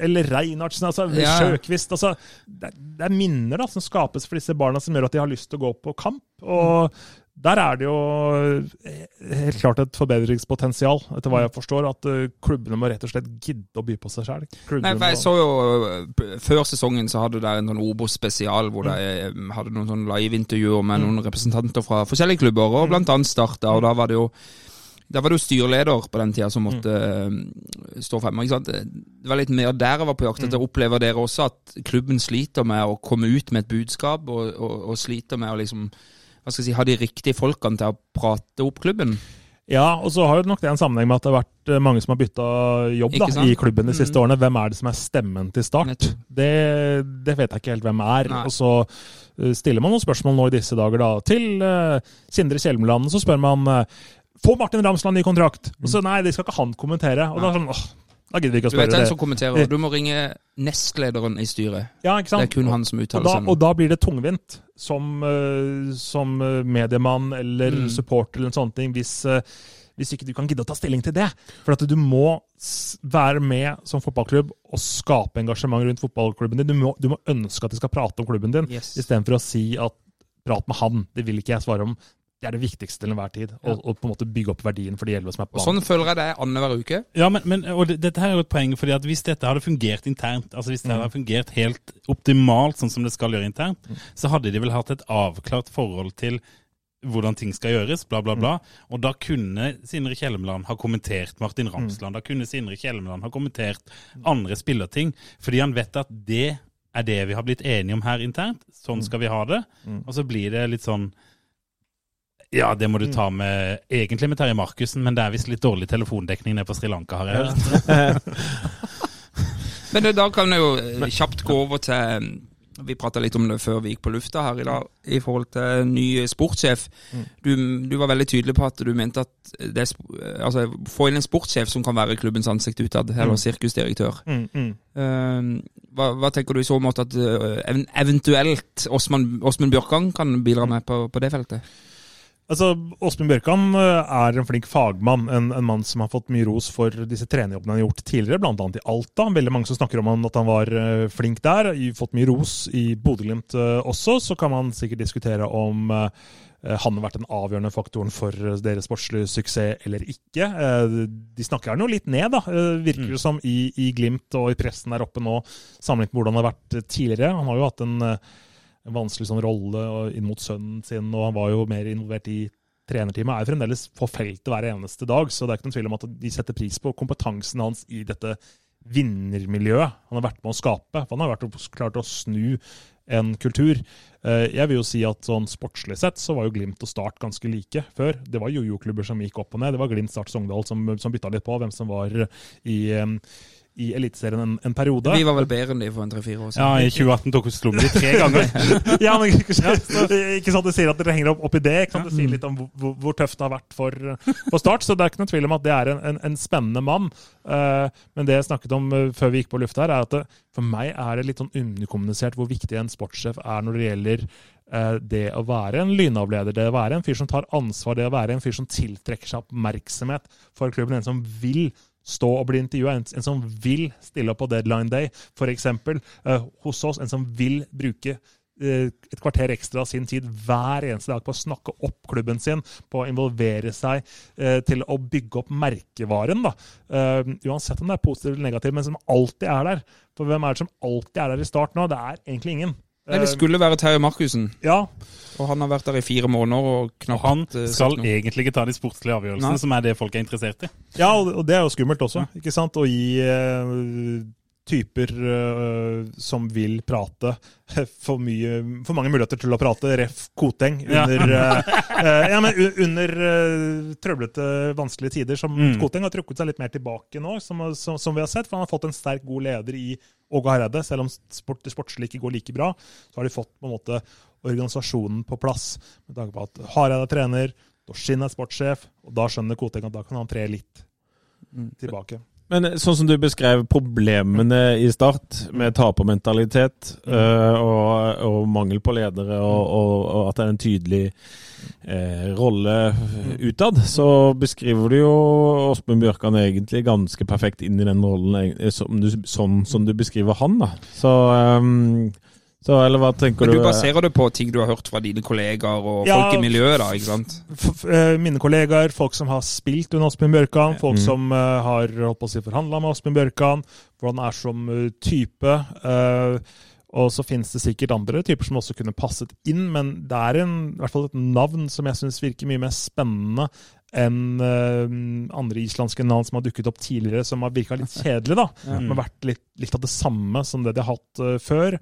Eller Reinhardsen, altså. Ja. Sjøkvist. Altså, er- det er minner da, som skapes for disse barna som gjør at de har lyst til å gå på kamp. Og der er det jo eh, helt klart et forbedringspotensial, etter hva jeg forstår. At eh, klubbene må rett og slett gidde å by på seg sjøl. Jeg så jo eh, Før sesongen så hadde dere en sånn Obos-spesial hvor dere eh, hadde noen sånn live-intervjuer med noen representanter fra forskjellige klubber, og blant annet Start. da, Og da var det jo da var det jo styreleder på den tida som måtte mm. stå fremme. ikke sant? Det var litt mer der jeg var på jakt etter. Opplever dere også at klubben sliter med å komme ut med et budskap, og, og, og sliter med å liksom hva skal jeg si, ha de riktige folkene til å prate opp klubben? Ja, og så har jo nok det en sammenheng med at det har vært eh, mange som har bytta jobb da, i klubben de siste Mm. årene. Hvem er det som er stemmen til start? Det, det vet jeg ikke helt hvem er. Nei. Og så eh, stiller man noen spørsmål nå i disse dager da, til uh, Sindre Kjelmeland. Så spør man uh, Får Martin Ramsland ny kontrakt? Og så nei, det skal ikke han kommentere. Og da er sånn, åh, da gidder vi ikke å spørre. Du vet den det. som kommenterer. Du må ringe nestlederen i styret. Ja, ikke sant? Det er kun han som uttaler seg. og nå. da blir det tungvint som, eh, som eh, mediemann eller Mm. supporter eller sånne ting, hvis, eh, hvis ikke du kan gidde å ta stilling til det. For at du må være med som fotballklubb og skape engasjement rundt fotballklubben din. Du må, du må ønske at de skal prate om klubben din, Yes. istedenfor å si at prat med han, det vil ikke jeg svare om. Det er det viktigste til enhver tid. Ja. Og, og på en måte bygge opp verdien for de elleve som er på banen. sånn føler jeg det er annenhver uke. Ja, men, men og det, dette her er jo et poeng, fordi at hvis dette hadde fungert internt, altså hvis det Mm. hadde fungert helt optimalt sånn som det skal gjøre internt, så hadde de vel hatt et avklart forhold til hvordan ting skal gjøres, bla, bla, bla. Og da kunne Sindre Kjelmeland ha kommentert Martin Ramsland. Da kunne Sindre Kjelmeland ha kommentert andre spillerting, fordi han vet at det er det vi har blitt enige om her internt. Sånn skal vi ha det. Og så blir det litt sånn ja, det må du ta med egentlig med Terje Markussen, men det er visst litt dårlig telefondekning nede på Sri Lanka, har jeg hørt. Men det, da kan jeg jo eh, kjapt gå over til Vi prata litt om det før vi gikk på lufta her i dag, i forhold til ny sportssjef. Du, du var veldig tydelig på at du mente at det altså, få inn en sportssjef som kan være klubbens ansikt utad, eller sirkusdirektør. Mm, mm. Uh, hva, hva tenker du i så måte at uh, eventuelt Åsmund Bjørkan kan bidra med på, på det feltet? Altså, Åsmund Bjørkan eh, er en flink fagmann. En, en mann som har fått mye ros for disse trenerjobbene han har gjort tidligere, bl.a. i Alta. Veldig mange som snakker om han, at han var eh, flink der. Fått mye ros i Bodø-Glimt eh, også. Så kan man sikkert diskutere om han har vært den avgjørende faktoren for deres sportslige suksess eller ikke. De snakker han jo litt ned, da, virker det som, i, i Glimt og i pressen der oppe nå, sammenlignet med hvordan han har vært tidligere. Han har jo hatt en en vanskelig sånn rolle inn mot sønnen sin, og han var jo mer involvert i trenerteamet. Er jo fremdeles på feltet hver eneste dag, så det er ikke noen tvil om at de setter pris på kompetansen hans i dette vinnermiljøet han har vært med å skape. For han har vært klart å snu en kultur. Eh, Jeg vil jo si at sånn sportslig sett så var jo Glimt og Start ganske like før. Det var jojo-klubber som gikk opp og ned. Det var Glimt, Start, Sogndal som, som bytta litt på hvem som var i, eh, i Eliteserien en, en periode. Vi var vel bedre enn de for en tre-fire år siden. Ja, i 2018 tok vi slo de tre ganger. [laughs] ja, men ikke, [laughs] ikke sant Det sier at dere henger opp, opp i det. Ikke sant? Det sier litt om hvor, hvor tøft det har vært for, for Start. Så det er ikke noe tvil om at det er en, en, en spennende mann. Uh, men det jeg snakket om eh, før vi gikk på lufta her, er at det, for meg er det litt sånn underkommunisert hvor viktig en sportssjef er når det gjelder eh, det å være en lynavleder, det å være en fyr som tar ansvar, det å være en fyr som tiltrekker seg oppmerksomhet for klubben, en som vil stå og bli intervjua, en, en som vil stille opp på deadline day, f.eks. Uh, hos oss. En som vil bruke eh, et kvarter ekstra av sin tid hver eneste dag på å snakke opp klubben sin, på å involvere seg eh, til å bygge opp merkevaren. da. Eh, uansett om det er positivt eller negativt, men som alltid er der. For hvem er det som alltid er der i start nå? Det er egentlig ingen. Nei, det Eh, skulle være Terje Markussen, ja, og han har vært der i fire måneder og Og knapt han eh, skal uh, egentlig ikke ta de sportslige avgjørelsene, Nei. som er det folk er interessert i. Ja, og og det er jo skummelt også, ikke sant? Å gi eh, typer uh, som vil prate, [laughs] for, mye, for mange muligheter til å prate. Ref. Koteng under, ja. uh, ja, under [laughs] uh, trøblete, vanskelige tider. Som Mm. Koteng har trukket seg litt mer tilbake nå, som, som, som vi har sett. For han har fått en sterk, god leder i Åge Hareide. Selv om sport, det sportslige ikke går like bra, så har de fått på en måte organisasjonen på plass. Med tanke på at Hareide er trener, Dorsin er sportssjef, og da skjønner Koteng at da kan han tre litt tilbake. Men eh, sånn som du beskrev problemene i start, med tapermentalitet mm. og, og mangel på ledere, og, og, og at det er en tydelig eh, rolle utad, så beskriver du jo Åsmund Bjørkan egentlig ganske perfekt inn i den rollen, eh, som du, sånn som du beskriver han. da. Så, ehm, så eller hva tenker Men du du? baserer det på ting du har hørt fra dine kollegaer og Ja. folk i miljøet, da, ikke sant? F f eh, mine kollegaer, folk som har spilt under Åsmund Bjørkan, folk Mm. som uh, har holdt på å si forhandla med Åsmund Bjørkan, hvordan han er som eh, type. Uh, og så finnes det sikkert andre typer som også kunne passet inn, men det er en, i hvert fall et navn som jeg syns virker mye mer spennende enn uh, andre islandske navn som har dukket opp tidligere, som har virka litt [laughs] kjedelig. da. Som har vært litt, litt av det samme som det de har hatt uh, før.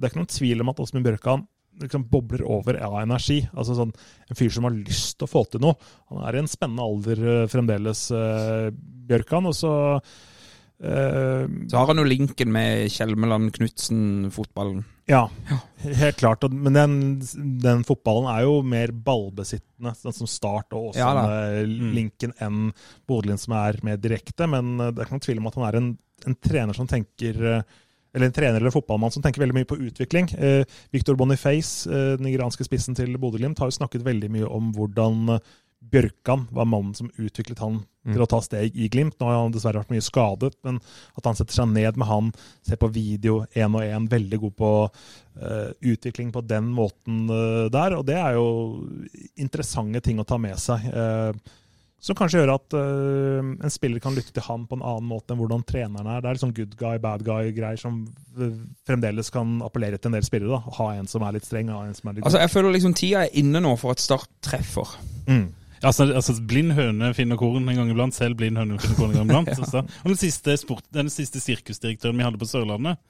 Det er ikke noen tvil om at Åsmund Bjørkan liksom bobler over av energi. Altså sånn, En fyr som har lyst til å få til noe. Han er i en spennende alder eh, fremdeles, eh, Bjørkan. Og så eh, Så har han jo linken med Kjelmeland Knutsen-fotballen. Ja, helt klart. Men den, den fotballen er jo mer ballbesittende, den som Start og Ja da. Åsane-linken, enn Bodølin, som er mer direkte. Men eh, det er ikke noen tvil om at han er en, en trener som tenker eh, eller en trener eller fotballmann som tenker veldig mye på utvikling. Eh, Victor Boniface, eh, den nigeranske spissen til Bodø-Glimt, har jo snakket veldig mye om hvordan eh, Bjørkan var mannen som utviklet han til å ta steg i Glimt. Nå har han dessverre vært mye skadet, men at han setter seg ned med han, ser på video én og én, veldig god på uh, utvikling på den måten uh, der. Og det er jo interessante ting å ta med seg. eh, som kanskje gjør at uh, en spiller kan lytte til han på en annen måte enn hvordan treneren er. Det er liksom good guy, bad guy-greier som eh, fremdeles kan appellere til en del spillere. da. Ha en som er litt streng, ha en som er litt Altså, Jeg føler liksom tida er inne nå for at Start treffer. mm. Altså, altså Blind høne finner korn en gang iblant. Selv blind høne finner korn en gang iblant. [laughs] altså. Og den siste, sport, den siste sirkusdirektøren vi hadde på Sørlandet,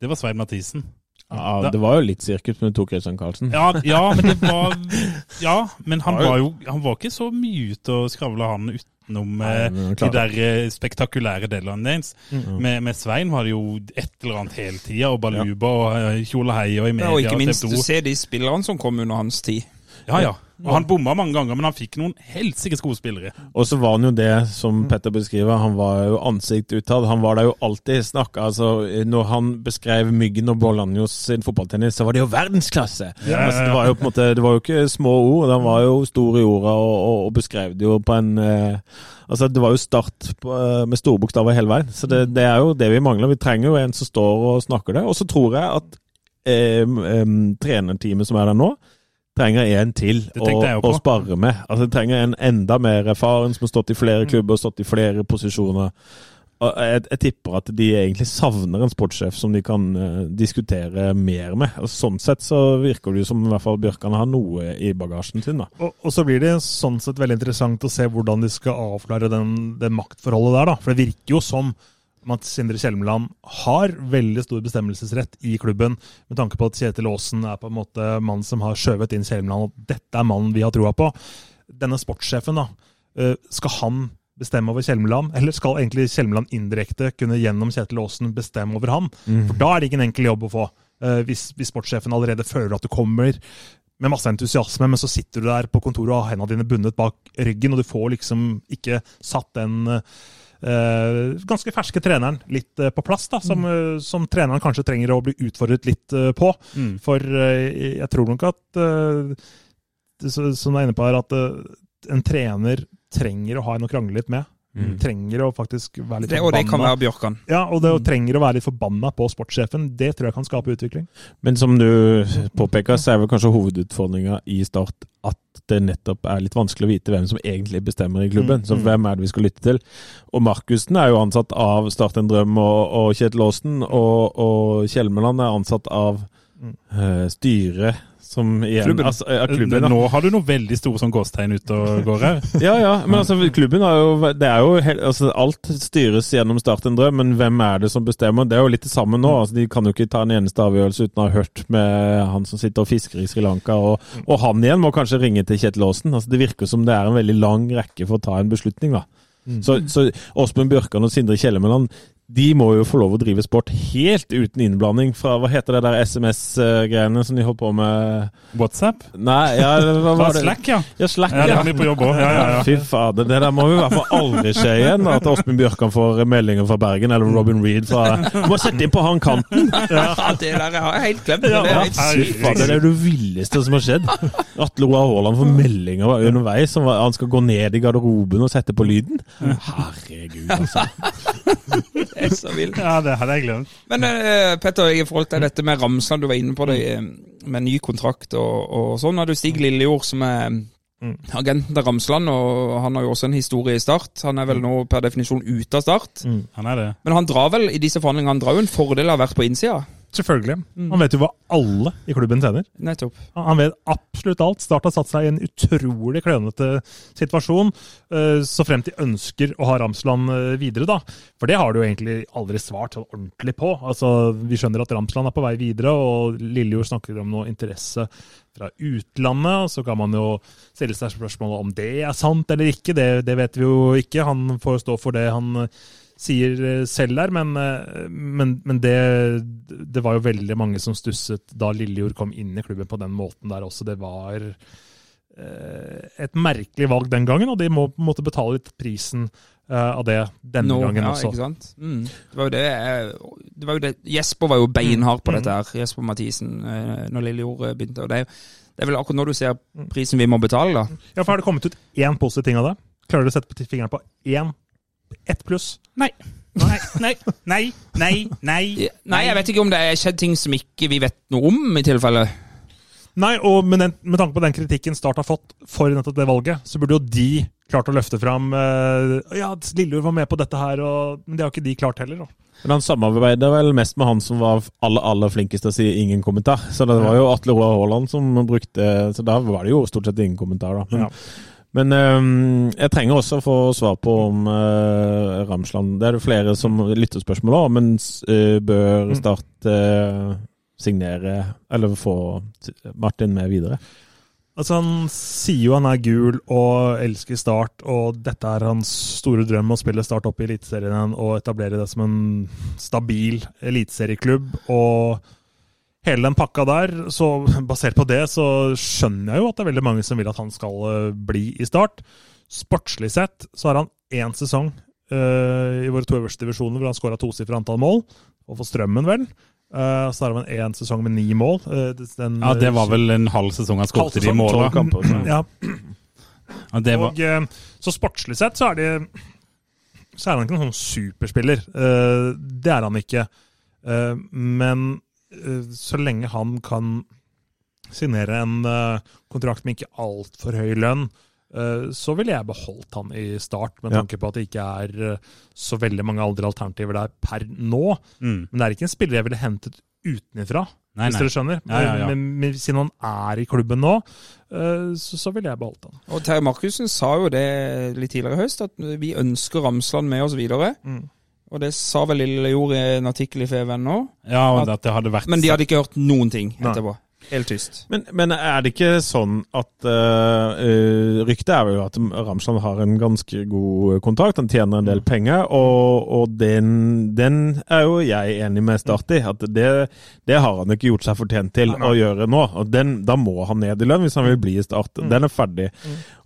det var Svein Mathisen. Ja, det var jo litt sirkus med Tor Christian Karlsen. Ja, ja, men det var [laughs] Ja, men han var jo Han var ikke så mye ute og skravla, han, utenom Nei, eh, de der eh, spektakulære delene deres. Med, med Svein var det jo et eller annet hele tida, og baluba og Kjolehei og i Ja, og ikke minst, TV2. du ser de spillerne som kom under hans tid. Ja, ja. Og han bomma mange ganger, men han fikk noen helsikes gode spillere. Og så var han jo det som Petter beskriver, han var jo ansikt utad. Han var der jo alltid snakka altså, Når han beskrev Myggen og Bolanjos sin fotballtennis, så var det jo verdensklasse! Ja, ja, ja. Altså, det var jo på en måte, det var jo ikke små ord, han var jo stor i orda og, og, og beskrev det jo på en eh, Altså, det var jo start på, eh, med store bokstaver hele veien. Så det, det er jo det vi mangler. Vi trenger jo en som står og snakker det. Og så tror jeg at eh, eh, trenerteamet som er der nå, trenger en til å, jeg å spare med. Altså, de trenger en enda mer erfaren som har stått i Mm. flere klubber, stått i flere posisjoner. Og jeg, jeg tipper at de egentlig savner en sportssjef som de kan uh, diskutere mer med. Og sånn sett så virker det jo som i hvert fall Bjørkan har noe i bagasjen sin. da. Og, og så blir det sånn sett veldig interessant å se hvordan de skal avklare den, det maktforholdet der. da. For det virker jo som om at Sindre Kjelmeland har veldig stor bestemmelsesrett i klubben, med tanke på at Kjetil Aasen er på en måte mannen som har skjøvet inn Kjelmeland, og dette er mannen vi har troa på. Denne sportssjefen, da. eh, Skal han bestemme over Kjelmeland, eller skal egentlig Kjelmeland indirekte kunne gjennom Kjetil Aasen bestemme over han? For da er det ikke en enkel jobb å få. eh, Hvis, hvis sportssjefen allerede føler at du kommer med masse entusiasme, men så sitter du der på kontoret og har hendene dine bundet bak ryggen, og du får liksom ikke satt den eh, ganske ferske treneren litt eh, på plass, da, som, mm. som treneren kanskje trenger å bli utfordret litt eh, på. Mm. For eh, jeg tror nok at eh, Som du er inne på her, at eh, en trener trenger å ha en å krangle litt med. Trenger å faktisk være litt Det, og det kan være Bjørkan. Ja, og det å trenger å være litt forbanna på sportssjefen, det tror jeg kan skape utvikling. Men som du påpeker, så er vel kanskje hovedutfordringa i Start at det nettopp er litt vanskelig å vite hvem som egentlig bestemmer i klubben. Mm, Så mm. hvem er det vi skal lytte til? Og Markussen er jo ansatt av Start en drøm og, og Kjetil Aasen, og, og Kjelmeland er ansatt av Mm. uh, styret som igjen Klubben. Altså, ja, klubben. Nå har du noe veldig store sånn gåstegn ute og går her. [laughs] Ja, ja, men altså, klubben har jo Det er jo helt, altså, Alt styres gjennom Start en drøm, men hvem er det som bestemmer? Det er jo litt det samme nå. altså De kan jo ikke ta en eneste avgjørelse uten å ha hørt med han som sitter og fisker i Sri Lanka, og, og han igjen må kanskje ringe til Kjetil Aasen. Altså, det virker som det er en veldig lang rekke for å ta en beslutning, da. Så, så Åsmund Bjørkan og Sindre Kjellemeland de må jo få lov å drive sport helt uten innblanding fra Hva heter det der SMS-greiene som de holdt på med WhatsApp? Nei, ja, hva var det? Slack, ja. Ja, Slack, Ja, ja det har vi på jobb òg. Ja, ja, ja. Fy fader, det der må jo i hvert fall aldri skje igjen. At Åsmund Bjørkan får meldinger fra Bergen, eller Robin Reed fra Må sette inn på han kanten! Ja, det der har jeg helt glemt. det er helt Fy sykt. fader, det er det villeste som har skjedd. Atle Roar Haaland får meldinger underveis om at han skal gå ned i garderoben og sette på lyden. Herregud, altså. [laughs] Det er så vilt. ja, det hadde jeg glemt. Men uh, Petter, i forhold til dette med Ramsland, du var inne på det eh, med ny kontrakt og, og sånn. Har du Stig Lillejord som er agenten til Ramsland, og han har jo også en historie i Start. Han er vel nå per definisjon ute av Start. Han er det. Men han drar vel i disse forhandlingene han drar jo en fordel av å ha vært på innsida. Selvfølgelig. Han vet jo hva alle i klubben tjener. Nettopp. Han vet absolutt alt. Start har satt seg i en utrolig klønete situasjon, eh, så fremt de ønsker å ha Ramsland eh, videre, da. For det har du jo egentlig aldri svart sånn ordentlig på. Altså, Vi skjønner at Ramsland er på vei videre, og Lillejord snakker om noe interesse fra utlandet. Så kan man jo stille seg spørsmålet om det er sant eller ikke. Det, det vet vi jo ikke. Han får stå for det han sier eh, selv der, men, eh, men, men det, det var jo veldig mange som stusset da Lillejord kom inn i klubben på den måten der også. Det var eh, et merkelig valg den gangen, og de må måte betale litt prisen eh, av det denne Nå, gangen ja, også. Ikke sant? Mm. Det var jo det, det var jo det Jesper var jo beinhard på Mm. dette her, Jesper Mathisen, når Lillejord begynte. og det er, jo- det er vel akkurat når du ser prisen vi må betale, da. Ja, for Har det kommet ut én positiv ting av det? Klarer du å sette fingeren på én? Ett pluss? Nei. Nei, nei, nei, nei, nei. Nei, jeg vet ikke om det er skjedd ting som ikke vi vet noe om, i tilfelle. Nei, og med, den, med tanke på den kritikken Start har fått for nettopp det valget, så burde jo de klart å løfte fram eh, Ja, Lillejord var med på dette her, og, men det har ikke de klart heller. Da. Men han samarbeider vel mest med han som var aller, aller flinkest til å si ingen kommentar. Så det var jo Atle Roar Haaland som brukte Så da var det jo stort sett ingen kommentar, da. Men, Ja. Men øhm, jeg trenger også å få svar på om øh, Ramsland Det er det flere som lytter spørsmål om, men øh, bør Mm. Start øh, signere Eller få Martin med videre? Altså Han sier jo han er gul og elsker Start, og dette er hans store drøm å spille Start opp i Eliteserien og etablere det som en stabil eliteserieklubb. Og hele den pakka der, så basert på det, så skjønner jeg jo at det er veldig mange som vil at han skal eh, bli i Start. Sportslig sett så har han én sesong uh, i våre to øverste divisjoner hvor han skåra tosifra antall mål, og for Strømmen, vel. Uh, så har han én sesong med ni mål. Uh, den, Ja, det var vel en halv sesong han skåret de mål, da. måla. tolv kamper, så. Ja, Ja, det var, og, så sportslig sett så er det så er han ikke noen sånn superspiller. Eh, det er han ikke. Eh, men så lenge han kan signere en eh, kontrakt med ikke altfor høy lønn, eh, så ville jeg beholdt han i start, med tanke på at det ikke er eh, så veldig mange andre alternativer der per nå. mm. Men det er ikke en spiller jeg ville hentet utenfra, Nei, hvis nei. dere skjønner. Ja, ja, ja. Men, men siden han er i klubben nå, eh, så, så ville jeg beholdt han. Og Terje Markussen sa jo det litt tidligere i høst, at vi ønsker Ramsland med oss videre. Mm. Og det sa vel Lille Jord i en artikkel i Feven nå. Ja, og at det hadde vært Men de hadde ikke hørt noen ting Nei. etterpå. Helt tyst. Men, men er det ikke sånn at uh, Ryktet er jo at Ramsland har en ganske god kontrakt. Han tjener en del penger, og, og den, den er jo jeg enig med Start i. At det, det har han ikke gjort seg fortjent til å gjøre nå. Og den, Da må han ned i lønn hvis han vil bli i Start. Den er ferdig.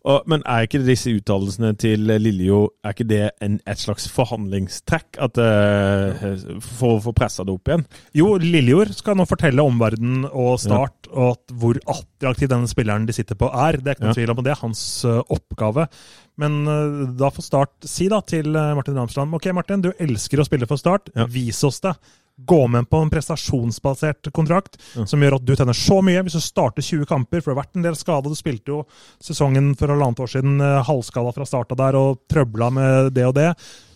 Og, men er ikke disse uttalelsene til Lillejo Er ikke det en, et slags forhandlingstrekk? At, uh, for å få pressa det opp igjen? Jo, Lillejord skal nå fortelle omverdenen og Start og at hvor attraktiv denne spilleren de sitter på er. Det er ikke noen Ja. tvil om, og det er hans uh, oppgave. Men uh, da får Start si da til Martin Ramsland Ok, Martin, du elsker å spille for Start. Ja. Vis oss det. Gå med på en prestasjonsbasert kontrakt Ja. som gjør at du tjener så mye. Hvis du starter 20 kamper, for det har vært en del skada. Du spilte jo sesongen for halvannet år siden uh, halvskada fra starta der og trøbla med det og det.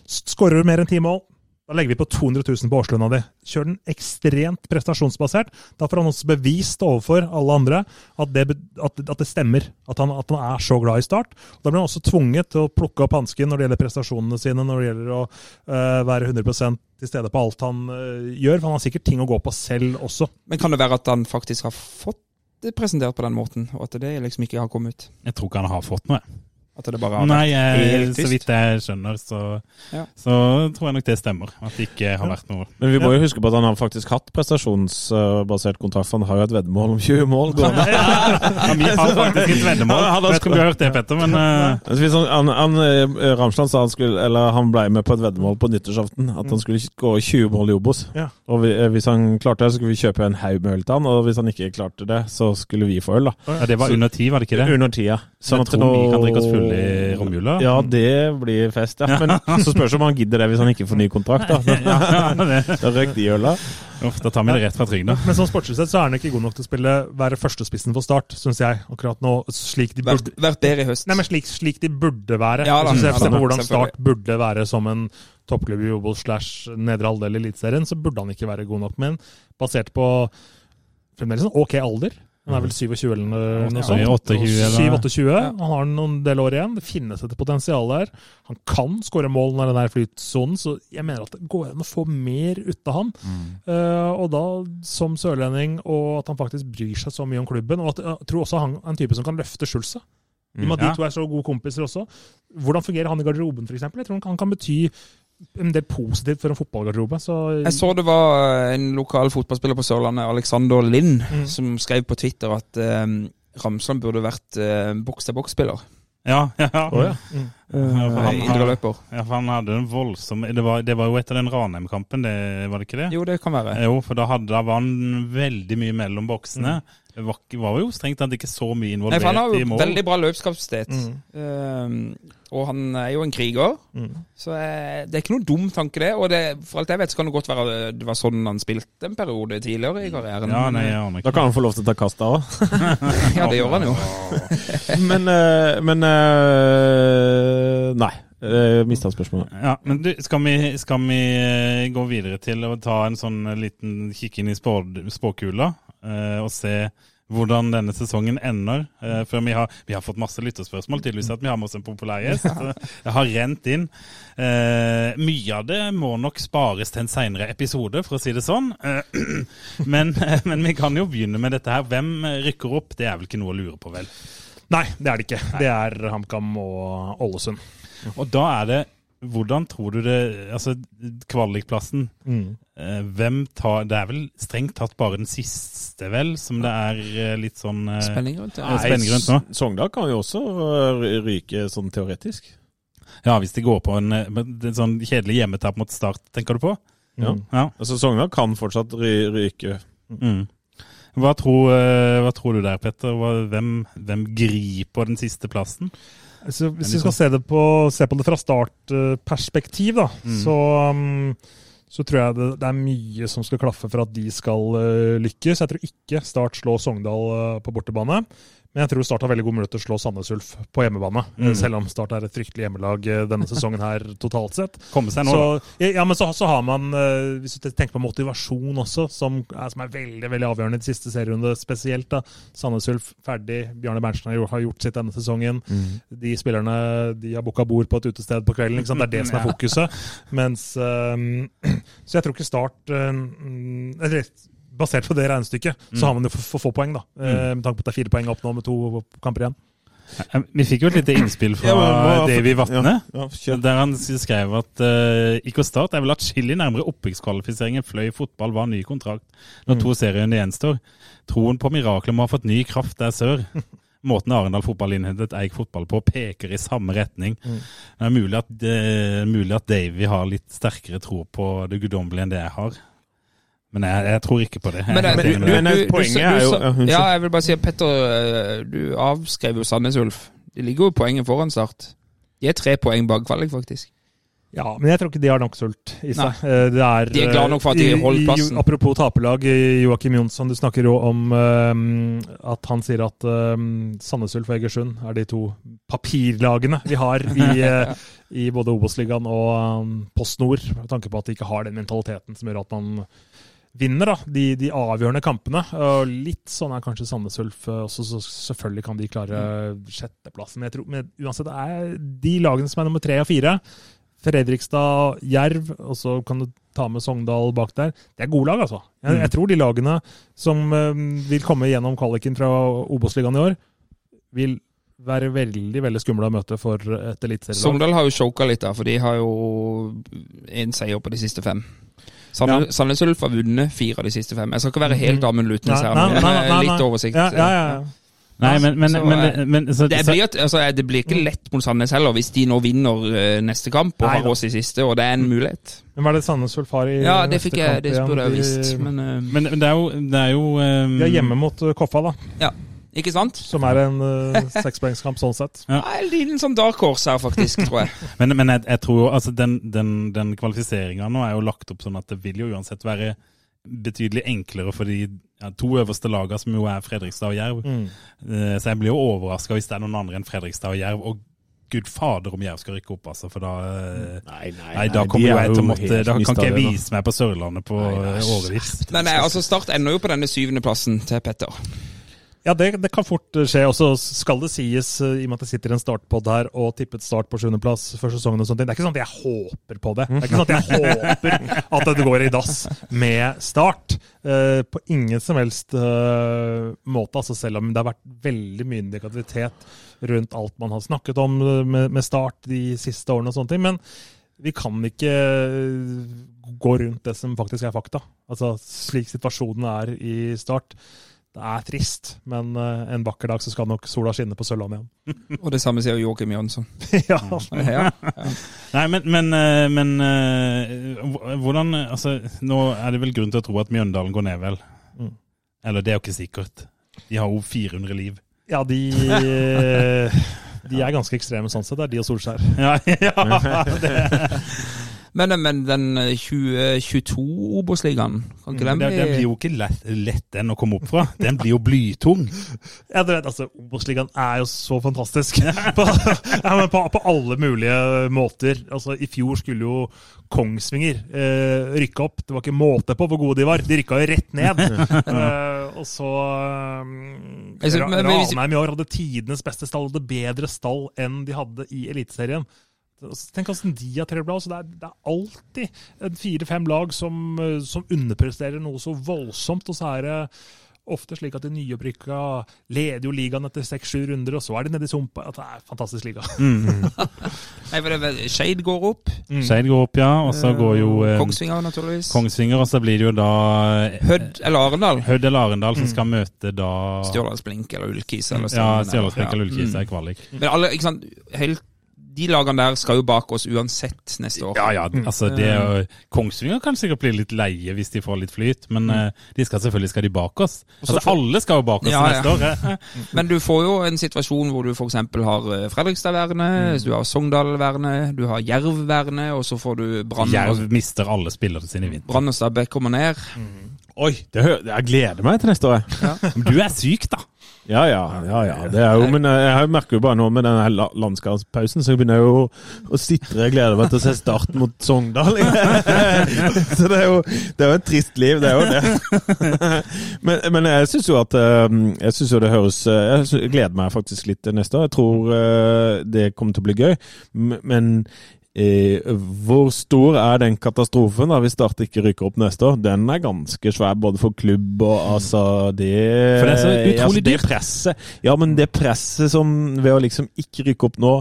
Skårer du mer enn ti mål, da legger vi på 200 000 på årslønna di. Kjør den ekstremt prestasjonsbasert. Da får han også bevist overfor alle andre at det, at, at det stemmer. At han, at han er så glad i Start. Da blir han også tvunget til å plukke opp hansken når det gjelder prestasjonene sine, når det gjelder å uh, være 100% til stede på alt han uh, gjør. For han har sikkert ting å gå på selv også. Men kan det være at han faktisk har fått det presentert på den måten, og at det liksom ikke har kommet ut? Jeg tror ikke han har fått noe. At det bare har Nei, vært jeg, helt så vidt jeg skjønner, så, Ja. så tror jeg nok det stemmer. At det ikke har vært noe Men vi må jo huske på at han har faktisk hatt prestasjonsbasert kontrakt. for Han har jo et veddemål om 20 mål. gående. [laughs] ja, Vi har faktisk et veddemål. Ja, han har Vet ikke om du har hørt det, Petter, men hvis han, han, han, eh, Ramsland sa han skulle Eller han ble med på et veddemål på nyttårsaften. At han skulle gå 20 mål i Obos. Ja. Og vi, eh, hvis han klarte det, så skulle vi kjøpe en haug med øl til han. Og hvis han ikke klarte det, så skulle vi få øl, da. ja, det var under ti, var det ikke det? Under tida. Så jeg tror vi fulle i romjula. Ja, det blir fest, ja. Men [laughs] så spørs om han gidder det hvis han ikke får ny kontrakt, da. [laughs] Ja. Da røk de øla. Uff, da tar vi det rett fra trygda. Men som sportslig sett så er han ikke god nok til å spille være førstespissen for Start, syns jeg. Akkurat nå, slik de burde vært bedre i høst. Nei, men slik, slik de burde være. Ja da, jeg da, på hvordan. Start burde være som en toppklubb i Obos slash nedre halvdel i Eliteserien, så burde han ikke være god nok. Men basert på fremdeles en ok alder Han er vel 27 eller noe sånt. 28 eller- 7-28. Han har noen del år igjen. Det finnes et potensial der. Han kan skåre mål når den er i flytsonen, så jeg mener at det går an å få mer ut av han. Eh, og da som sørlending, og at han faktisk bryr seg så mye om klubben. Og at jeg tror også han er en type som kan løfte Skjulset. I og med at Ja. de to er så gode kompiser også. Hvordan fungerer han i garderoben, f.eks.? Jeg tror han kan, han kan bety en del positivt for en fotballgarderobe. Så Jeg så det var en lokal fotballspiller på Sørlandet, Alexander Lind, Mm. som skrev på Twitter at eh, Ramsland burde vært eh, boks-til-boks-spiller. Ja, ja. Oh, ja. Mm. Ja, for han Eh, Indreløper. ja, for han hadde en voldsom det var, det var jo etter den Ranheim-kampen, var det ikke det? Jo, det kan være. Jo, for da, hadde, da var han veldig mye mellom boksene. Det var, var jo strengt tatt ikke så mye Nei, for han har jo veldig bra løpskapasitet. Mm. Um, og han er jo en kriger. Mm. Så eh, det er ikke noe dum tanke, det. Og det, for alt jeg vet, så kan det godt være det var sånn han spilte en periode tidligere i karrieren. Ja, nei, ja, Da kan han få lov til å ta kasta [laughs] òg. ja, det gjør han jo. [laughs] Men, eh, men eh, Nei. Jeg mista spørsmålet. Ja, men du, skal vi, skal vi eh, gå videre til å ta en sånn liten kikk inn i spår, spåkula eh, og se hvordan denne sesongen ender? Eh, før vi har, vi har fått masse lytterspørsmål, tydeligvis at vi har med oss en populær gjest. Det har rent inn. Eh, mye av det må nok spares til en seinere episode, for å si det sånn. Eh, [clears throat] men, [laughs] men vi kan jo begynne med dette her. Hvem rykker opp? Det er vel ikke noe å lure på, vel? Nei, det er det ikke. Det er HamKam og Ålesund. Og da er det Hvordan tror du det Altså, kvalikplassen Mm. eh, Hvem tar Det er vel strengt tatt bare den siste, vel, som det er eh, litt sånn eh, Spenning rundt. Ja, spenning rundt nå. Sogndal kan jo også ryke sånn teoretisk. Ja, hvis de går på en, er sånn kjedelig hjemmetap mot Start, tenker du på? Ja. Ja. Altså Sogndal kan fortsatt ry ryke. Mm. Hva, tror, hva tror du der, Petter? Hvem, hvem griper den siste plassen? Så hvis vi skal se, det på, se på det fra startperspektiv, da, Mm. så, så tror jeg det, det er mye som skal klaffe for at de skal uh, lykkes. Jeg tror ikke Start slår Sogndal uh, på bortebane. Men jeg tror Start har veldig god mulighet til å slå Sandnes Ulf på hjemmebane. Mm. Selv om Start er et fryktelig hjemmelag uh, denne sesongen her totalt sett. Komme seg nå, Så, ja, men så, så har man, uh, hvis du tenker på motivasjon også, som er, som er veldig veldig avgjørende i de siste serierunde spesielt. da. Sandnes Ulf ferdig. Bjarne Berntsen har gjort, har gjort sitt denne sesongen. De spillerne de har booka bord på et utested på kvelden. ikke sant? Det er det som er [laughs] fokuset. Mens, um, [clears throat] så jeg tror ikke Start um, Basert på det regnestykket, så har man jo for, for få poeng, da. Eh, med tanke på at det er fire poeng opp nå med to kamper igjen. Eh, Vi fikk jo et lite innspill fra Ja, men Davy Vatne. Ja, ja, Der han skrev at uh, IK Start er vel atskillig nærmere opprykkskvalifiseringen Fløy fotball var ny kontrakt når to seriene gjenstår. Troen på miraklet må ha fått ny kraft der sør. [laughs] Måten Arendal fotball innhentet Eik fotball på, peker i samme retning. Det er mulig at, uh, mulig at Davy har litt sterkere tro på det guddommelige enn det jeg har. Men jeg, jeg tror ikke på det. Men, det- deg. men poenget er jo- ja, jeg vil bare si at Petter, eh, du avskrev jo Sandnes Ulf. De ligger jo poenget foran Start. De er tre poeng bak kvalik, faktisk. Ja, men jeg tror ikke de har nok sult i seg. Eh, er, De er glad nok for at de i- holder i- plassen. Apropos taperlag, Joakim Jonsson, du snakker jo om um, at han sier at um, Sandnes Ulf og Egersund er de to papirlagene vi har i, [laughs] eh, i både Obos-ligaen og um, Post Nord, med tanke på at de ikke har den mentaliteten som gjør at man vinner da, de, de avgjørende kampene. Og litt sånn er kanskje Sandnes Ulf eh, også, så selvfølgelig kan de klare sjetteplassen. Men jeg tror, men uansett, det er de lagene som er nummer tre og fire, Fredrikstad, Jerv, og så kan du ta med Sogndal bak der. Det er gode lag, altså. Jeg, jeg tror de lagene som eh, vil komme gjennom kvaliken fra Obos-ligaen i år, vil være veldig veldig skumle å møte for et eliteserielag. Sogndal har jo choka litt, da, for de har jo én seier på de siste fem. Sandnes Sandnes Ulf har vunnet fire av de siste fem. Jeg skal ikke være helt Amund Lutnes her, men nei, litt oversikt. Ja, ja, ja. Nei, men, men, Så, men, eh, men så, Det blir, altså, det blir ikke lett mot Sandnes heller, hvis de nå vinner eh, neste kamp og Nei har oss i siste, og det er en mulighet. Men hva er det Sandnes Ulf har i Ja, det neste fikk jeg, kamp det burde jeg visst, men eh, men, men det er jo, det er jo um, De er hjemme mot Koffa, da, ja. Ikke sant? som er en uh, sekspoengskamp sånn sett. Ja, En liten sånn dark horse her, faktisk, tror jeg. [laughs] Men, men jeg, jeg tror jo, altså den, den, den kvalifiseringa nå er jo lagt opp sånn at det vil jo uansett være betydelig enklere for de ja, to øverste lagene, som jo er Fredrikstad og Jerv. Mm. Uh, Så jeg blir jo overraska hvis det er noen andre enn Fredrikstad og Jerv, og gud fader om Jerv skal rykke opp, altså. For da eh, Nei, nei, Nei, da kommer jo jeg til å måtte Da kan ikke jeg vise meg på Sørlandet på årevis. Nei, nei, altså Start ender jo på denne syvendeplassen til Petter. Ja, det, det kan fort skje. Og så skal det sies, eh, i og med at det sitter en startpod her og tippet start på sjuendeplass før sesongen og sånt, det er ikke sånn at jeg håper på det. Det er ikke sånn at jeg håper at det går i dass med start. Uh, på ingen som helst uh, måte, altså selv om det har vært veldig mye indikativitet rundt alt man har snakket om eh, med, med start de siste årene og sånne ting. Men vi kan ikke eh, gå rundt det som faktisk er fakta. Altså slik situasjonen er i start. Det er trist, men eh, en vakker dag så skal nok sola skinne på Sørlandet igjen. [laughs] Og det samme sier Joakim [laughs] Jansson. ja. Ja. Nei, men, men, eh, men eh, hvordan Altså, nå er det vel grunn til å tro at Mjøndalen går ned, vel? Mm. Eller det er jo ikke sikkert. De har jo 400 liv. ja, de De er ganske ekstreme sånn sett, det er de og Solskjær. Ja, [laughs] ja det, Men, men den eh, 2022 Obos-ligaen, kan ikke den den, den blir jo ikke lett, lett den å komme opp fra. Den blir jo blytung. Ja, du vet, altså, Obos-ligaen er jo så fantastisk [laughs] på, ja, men på, på alle mulige måter. Altså, I fjor skulle jo Kongsvinger eh, rykke opp. Det var ikke måte på hvor gode de var. De rykka jo rett ned. [laughs] Eh, og så um, Ranheim i år hadde tidenes beste stall, hadde bedre stall enn de hadde i Eliteserien. Så Tenk hvordan de har trøbbel. Så det, er- det er alltid en fire-fem lag som, eh, som underpresterer noe så voldsomt, og så er det ofte slik at de nyopprykka leder jo ligaen etter seks-sju runder, og så er de nede i sumpa. At det er en fantastisk liga. Mm. [laughs] for det vel- Skeid går opp. Skeid går opp, ja. Og så går jo eh, Kongsvinger, naturligvis. Kongsvinger, og så blir det jo da eh, Hødd eller Arendal. Hødd eller Arendal som skal møte da Stjørdalsblink eller Ullkis. Eller Ja, Stjørdals Blink eller Ullkis ja. er kvalik. Men alle, ikke sant, helt, de lagene der skal jo bak oss uansett neste år. Ja, ja, altså det er jo- Kongsvinger kan sikkert bli litt leie hvis de får litt flyt, men eh, de skal selvfølgelig skal de bak oss. Altså Alle skal jo bak oss Ja, ja. neste år. eh. [laughs] Men du får jo en situasjon hvor du f.eks. har eh, Fredrikstad værende, du har Sogndal-vernet, du har Jerv-vernet, og så får du Brann Jerv mister alle spillerne sine i vinter. Brann og Stabæk kommer ned. Oi, det, jeg gleder meg til neste år. Ja. Men Du er syk, da! Ja, ja, ja, ja. Jo, men eh, jeg merker jo bare nå med denne landskapspausen, så begynner jeg jo å sitre. Jeg gleder meg til å se start mot Sogndal. [laughs] så det er, jo, det er jo et trist liv, det er jo det. men, men jeg syns jo at eh, Jeg synes jo det høres eh, Jeg jeg gleder meg faktisk litt til neste år. Jeg tror det kommer til å bli gøy. Men hvor stor er den katastrofen da hvis Start ikke rykker opp neste år? Den er ganske svær, både for klubb og altså det For det er så utrolig altså, det presset, Ja, men det presset som ved å liksom ikke rykke opp nå,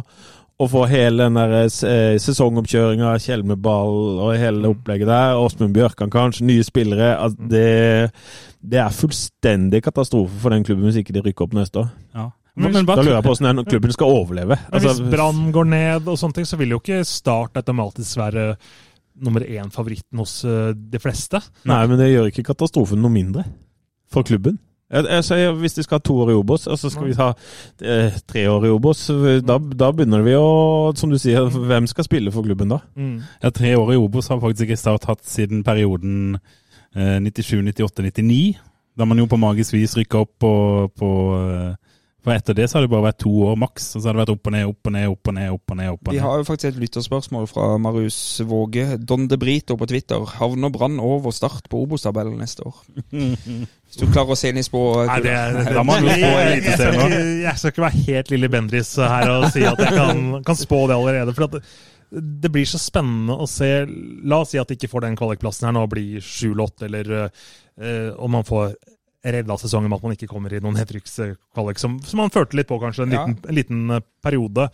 og få hele den der eh, sesongoppkjøringa, Kjelmeball og hele opplegget der, Åsmund Bjørkan kanskje, nye spillere altså, det, det er fullstendig katastrofe for den klubben hvis ikke de rykker opp neste år. Ja. Men Men, Da lurer jeg på hvordan klubben skal overleve. Altså, hvis Altså, Brann går ned, og sånne ting, så vil jo ikke Start automatisk være nummer én-favoritten hos eh, de fleste. Nei, men det gjør ikke katastrofen noe mindre for klubben. Jeg, jeg sier Hvis de skal ha to år i Obos, og så skal vi ha eh, tre år i Obos, da, da begynner vi å Som du sier, hvem skal spille for klubben da? ja, tre år i Obos har faktisk ikke Start hatt siden perioden eh, 97, 98, 99. Da man jo på magisk vis rykka opp på, på eh, For etter det så har det bare vært to år maks. Og så har det vært opp og ned, opp og ned, opp og ned. opp og ned, opp og Vi ned. har jo faktisk et lytterspørsmål fra Marius Våge. Don de Brito på Twitter. Havner Brann over Start på Obos-tabellen neste år? [laughs] Hvis du klarer å se inn i spå... Nei, det, det, han få jeg, jeg, jeg skal ikke være helt Lille Bendris her og si at jeg kan, kan spå det allerede. For at det, det blir så spennende å se La oss si at de ikke får den kvalikplassen her nå, blir 7-8, eller eh, om man får redda sesongen med at man ikke kommer i noen nedrykkskvalik, som, som man følte litt på kanskje en liten, en liten eh, periode.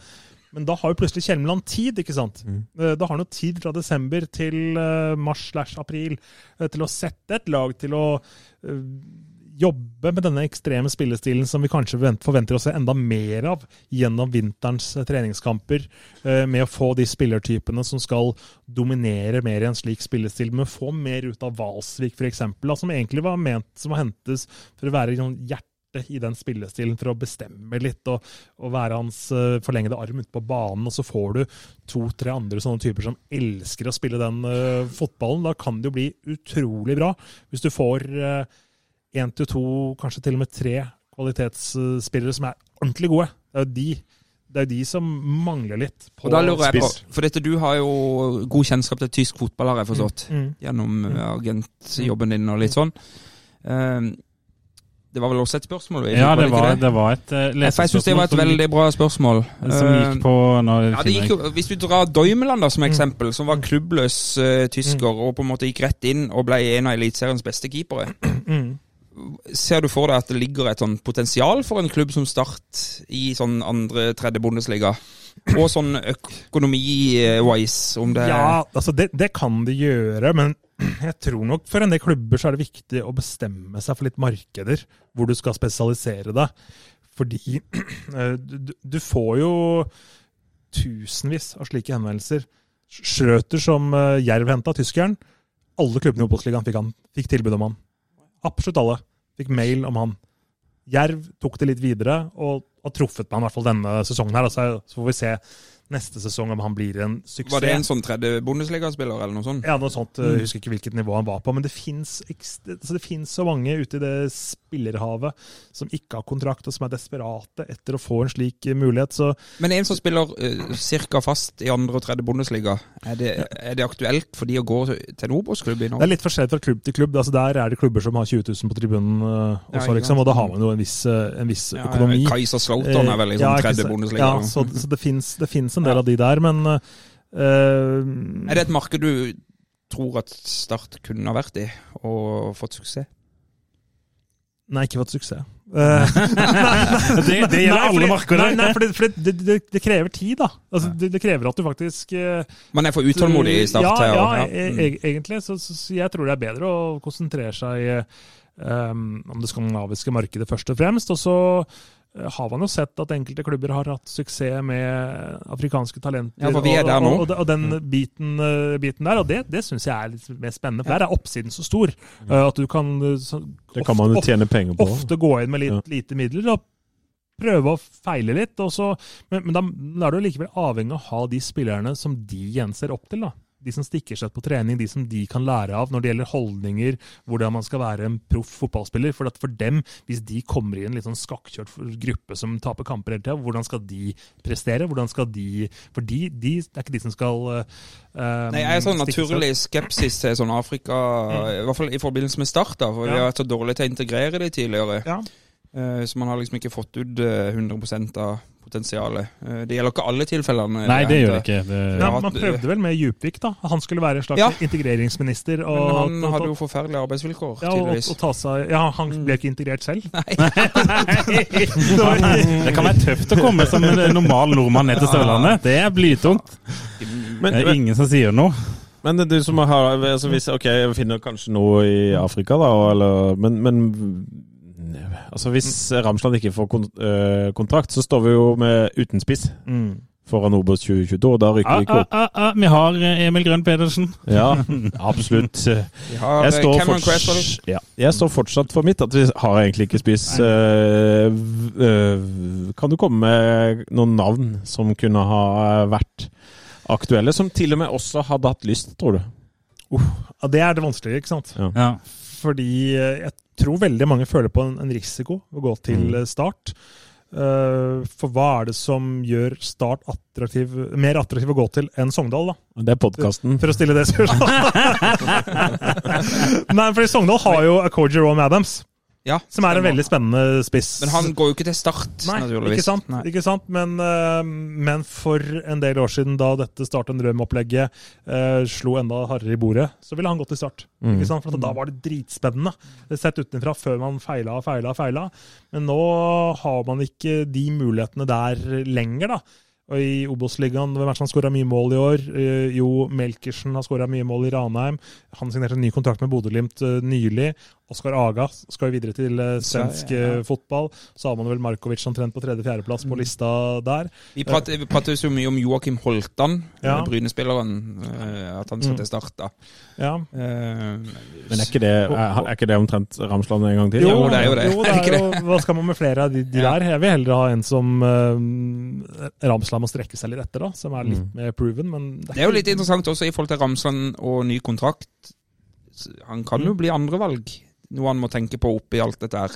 Men da har jo plutselig Kjelmeland tid, ikke sant? Mm. Da har han jo tid fra desember til eh, mars slash april eh, til å sette et lag til å eh, jobbe med denne ekstreme spillestilen som vi kanskje forventer å se enda mer av gjennom vinterens treningskamper, eh, med å få de spillertypene som skal dominere mer i en slik spillestil, men få mer ut av Valsvik f.eks., som egentlig var ment som å hentes for å være hjertet i den spillestilen for å bestemme litt og, og være hans eh, forlengede arm ute på banen. Og så får du to-tre andre sånne typer som elsker å spille den uh, fotballen. Da kan det jo bli utrolig bra hvis du får én til to, kanskje til og med tre kvalitetsspillere som er ordentlig gode. Det er jo de det er de som mangler litt på Og da lurer jeg på, for dette du har jo god kjennskap til tysk fotball, har jeg forstått, Mm. gjennom mm, agentjobben din og litt sånn. Um, det var vel også et spørsmål? vi Ja, det var, det var et uh, Jeg syns det var et veldig bra spørsmål. Som Eh, gikk på nå Ja, det gikk Hvis du drar Doimeland som eksempel, som var klubbløs uh, tysker og på en måte gikk rett inn og ble en av Eliteseriens beste keepere, Mm. Ser du for deg at det ligger et sånn potensial for en klubb som Start i sånn andre, tredje Bundesliga? Og sånn økonomi-wise, om det Ja, altså det, det kan de gjøre, men [clears throat] jeg tror nok for en del klubber så er det viktig å bestemme seg for litt markeder hvor du skal spesialisere deg. Fordi [clears throat] eh, du, du får jo tusenvis av slike henvendelser. Schrøter som eh, Jerv henta, tyskeren. Alle klubbene i Obos-ligaen fikk, fikk tilbud om han. Absolutt alle fikk mail om han. Jerv tok det litt videre og har truffet han i hvert fall denne sesongen. her. Altså, så får vi se neste sesong om han blir en suksess. Var det en sånn tredje Bundesliga-spiller, eller noe sånt? Ja, noe sånt. Jeg husker ikke hvilket nivå han var på. Men det fins så mange ute i det spillerhavet som ikke har kontrakt, og som er desperate etter å få en slik mulighet. Så Men en som spiller uh, ca. fast i andre og tredje Bundesliga, er det, er det aktuelt for de å gå til en Obos-klubb i det er litt forskjellig fra klubb til klubb. Altså Der er det klubber som har 20 000 på tribunen uh, også, ja, liksom. Og da har man jo en viss, en viss Ja, økonomi. Kaiserslautern er vel i liksom, ja, tredje. Bundesliga. Ja, så, så det fins en del av de der, men uh, Er det et marked du tror at Start kunne ha vært i, og fått suksess? Nei, ikke fått suksess. Eh, [laughs] [laughs] Det, det gjelder Nei, alle fordi- markeder. Nei, nei, for, det, for det, det, det krever tid, da. Altså, det, det krever at du faktisk uh, Man er for utålmodig i Start Ja, ja, ja, e- Mm. e- egentlig. Så, så, så jeg tror det er bedre å konsentrere seg eh, om det skandinaviske markedet først og fremst. Og så har man jo sett at enkelte klubber har hatt suksess med afrikanske talenter. Ja, for vi er og, der nå. Og, og, og den biten, eh, biten der, og det, det syns jeg er litt mer spennende. For der er oppsiden så stor eh, at du kan eh, så, Det kan man jo ofte- tjene penger på. ofte gå inn med litt Ja. lite midler og prøve å feile litt. Og så, men, men da, da er du likevel avhengig av å ha de spillerne som de gjenser opp til. da. De som stikker seg på trening, de som de kan lære av når det gjelder holdninger, hvordan man skal være en proff fotballspiller. For at for dem, hvis de kommer i en litt sånn skakkjørt gruppe som taper kamper hele tida, hvordan skal de prestere? Hvordan skal de For de, de det er ikke de som skal uh, Nei, Jeg er sånn naturlig skepsis til sånn Afrika, i hvert fall i forbindelse med Start. da, for Vi har vært så dårlige til å integrere de tidligere. Ja. Uh, Så man har liksom ikke fått ut eh, 100% av potensialet. Eh, Det gjelder ikke alle tilfellene. Nei, det gjør det ikke. Det, Ja, man prøvde vel med Djupvik, da. Han skulle være en slags Ja. integreringsminister. Og, Men han og- hadde jo forferdelige arbeidsvilkår, Ja, tydeligvis. og ta seg, ja, han ble ikke integrert selv. [laughs] [laughs] det kan være tøft å komme som en normal nordmann ned til Sørlandet. Det er blytungt. Men, Det er ingen som sier noe. men du som har altså hvis, Ok, jeg finner kanskje noe i Afrika, da, eller, men, men altså hvis Ramsland ikke får øh, kontrakt, så står vi jo med uten spiss Mm. foran Obos 2022. og Da rykker Ah, vi ikke opp. ah, ah, vi har eh, Emil Grønn Pedersen. Ja, absolutt. [laughs] Vi har Jeg eh, står, Cameron Cresswell. ja, jeg står fortsatt for mitt, at vi har egentlig ikke spiss. Eh, eh, kan du komme med noen navn som kunne ha vært aktuelle, som til og med også hadde hatt lyst, tror du? Ja, det er det vanskelige, ikke sant? Ja. Fordi eh, jeg tror veldig mange føler på en, en risiko å gå til Mm. start. Uh, for hva er det som gjør Start attraktiv, mer attraktiv å gå til enn Sogndal, da? Det er podkasten. For å stille det spørsmålet. [laughs] Nei, fordi Sogndal har jo Akoji Jerome Adams, Ja, som er en veldig spennende spiss. Men han går jo ikke til Start, Nei, naturligvis. ikke sant? Nei. Ikke sant? Men, eh, men for en del år siden, da dette Start en drøm-opplegget eh, slo enda hardere i bordet, så ville han gått til Start. Mm. Ikke sant? For da var det dritspennende. Det Sett utenfra før man feila og feila og feila. Men nå har man ikke de mulighetene der lenger, da. Og I Obos-ligaen, hvem er det som har skåra mye mål i år? Eh, Jo, Melkersen har skåra mye mål i Ranheim. Han signerte en ny kontrakt med Bodø-Glimt nylig. Oskar Aga skal jo videre til eh, svensk ja, ja. ja. fotball. Så har man vel Markovic omtrent på tredje-fjerdeplass Mm. på lista der. Vi prater, vi prater jo så mye om Joakim Holtan, Ja. eh, Bryne-spilleren. eh, At han skal Mm. til Start, da. Ja. Eh, Men er ikke, det, er, er ikke det omtrent Ramsland en gang til? Jo, det er jo det. Jo, det Er det er jo, hva skal man med flere av de, de der? Jeg vil heller ha en som uh, Ramsland må strekke seg litt etter, da. Som er litt Mm. mer proven. Men Det er jo litt interessant også i forhold til Ramsland og ny kontrakt. Han kan jo bli andrevalg noe han må tenke på oppi alt dette her?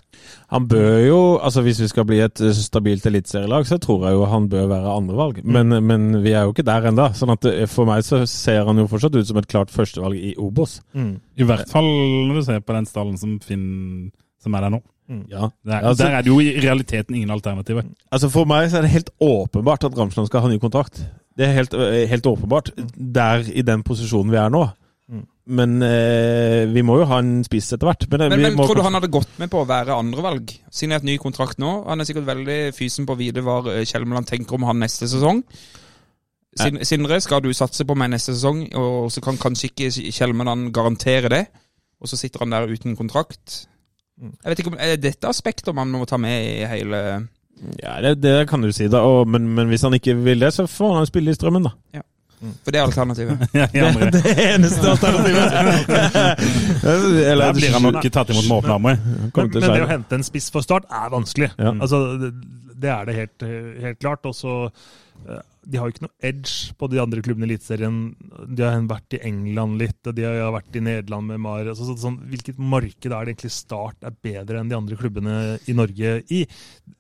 Han bør jo, altså Hvis vi skal bli et eh, stabilt eliteserielag, så tror jeg jo han bør være andrevalg. Men, men vi er jo ikke der ennå. Sånn at eh, for meg så ser han jo fortsatt ut som et klart førstevalg i Obos. Mm. I hvert fall når du ser på den stallen som, Finn, som er der nå. Ja. Der, Altså- der er det jo i realiteten ingen alternativer. Altså For meg så er det helt åpenbart at Ramsland skal ha ny kontrakt. Det er helt, øh, helt åpenbart. Der i den posisjonen vi er nå. Mm. Men eh, vi må jo ha en spiss etter hvert. Men, Men, vi men må tror du han hadde gått med på å være andrevalg? Signert ny kontrakt nå. Han er sikkert veldig fysen på å vite hva eh, Kjelmeland tenker om han neste sesong. Sin, Sindre, skal du satse på meg neste sesong, og så kan kanskje ikke Kjelmeland garantere det, og så sitter han der uten kontrakt? Jeg vet ikke om, Er det dette aspektet man må ta med i hele Ja, det, det kan du si, da. Og, men, men hvis han ikke vil det, så får han spille i Strømmen, da. For det er alternativet. [laughs] Ja. Det er det eneste alternativet. [laughs] Eller Der blir han nok tatt imot med åpne armer. Men, men det å hente en spiss for start er vanskelig. Ja. Altså, det, det er det helt, helt klart. Og så De har jo ikke noe edge på de andre klubbene i Eliteserien. De har vært i England litt, og de har vært i Nederland med Mar. Altså, så, sånn, hvilket marked er det egentlig Start er bedre enn de andre klubbene i Norge i?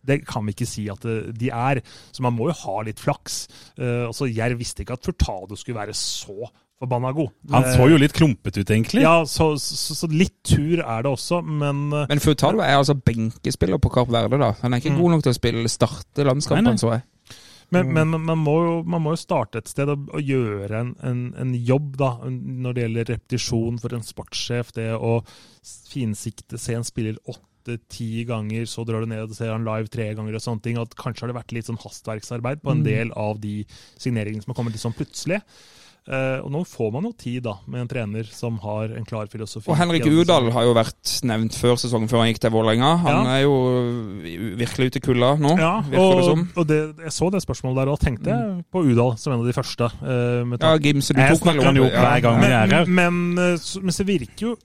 Det kan vi ikke si at eh, de er. Så man må jo ha litt flaks. Uh, altså, Jerv visste ikke at Furtado skulle være så forbanna god. Han så jo litt klumpete ut, egentlig. Ja, så, så, så litt tur er det også, men eh, Men Furtado er altså benkespiller på Kapp Verde, da. Han er ikke god nok til å spille starte Nei, nei. landskampen, så jeg. Men, men man- man, må jo, man må jo starte et sted og, og gjøre en, en, en jobb da, når det gjelder repetisjon for en sportssjef. Det å finsikte, se en spiller åtte-ti ganger, så drar du ned og ser han live tre ganger og sånne ting. At kanskje har det vært litt sånn hastverksarbeid på en del av de signeringene som har kommet litt sånn plutselig. Eh, og nå får man jo tid da, med en trener som har en klar filosofi. Og Henrik Udal har jo vært nevnt før sesongen, før han gikk til Vålerenga. Han Ja. er jo virkelig ute i kulda nå, Ja, virker det og, som. og det, jeg så det spørsmålet der og tenkte på Udal som en av de første. Uh, Ja, Gimse, du tok vel om ja. hver gang vi er her. Men, men, men, men så virker jo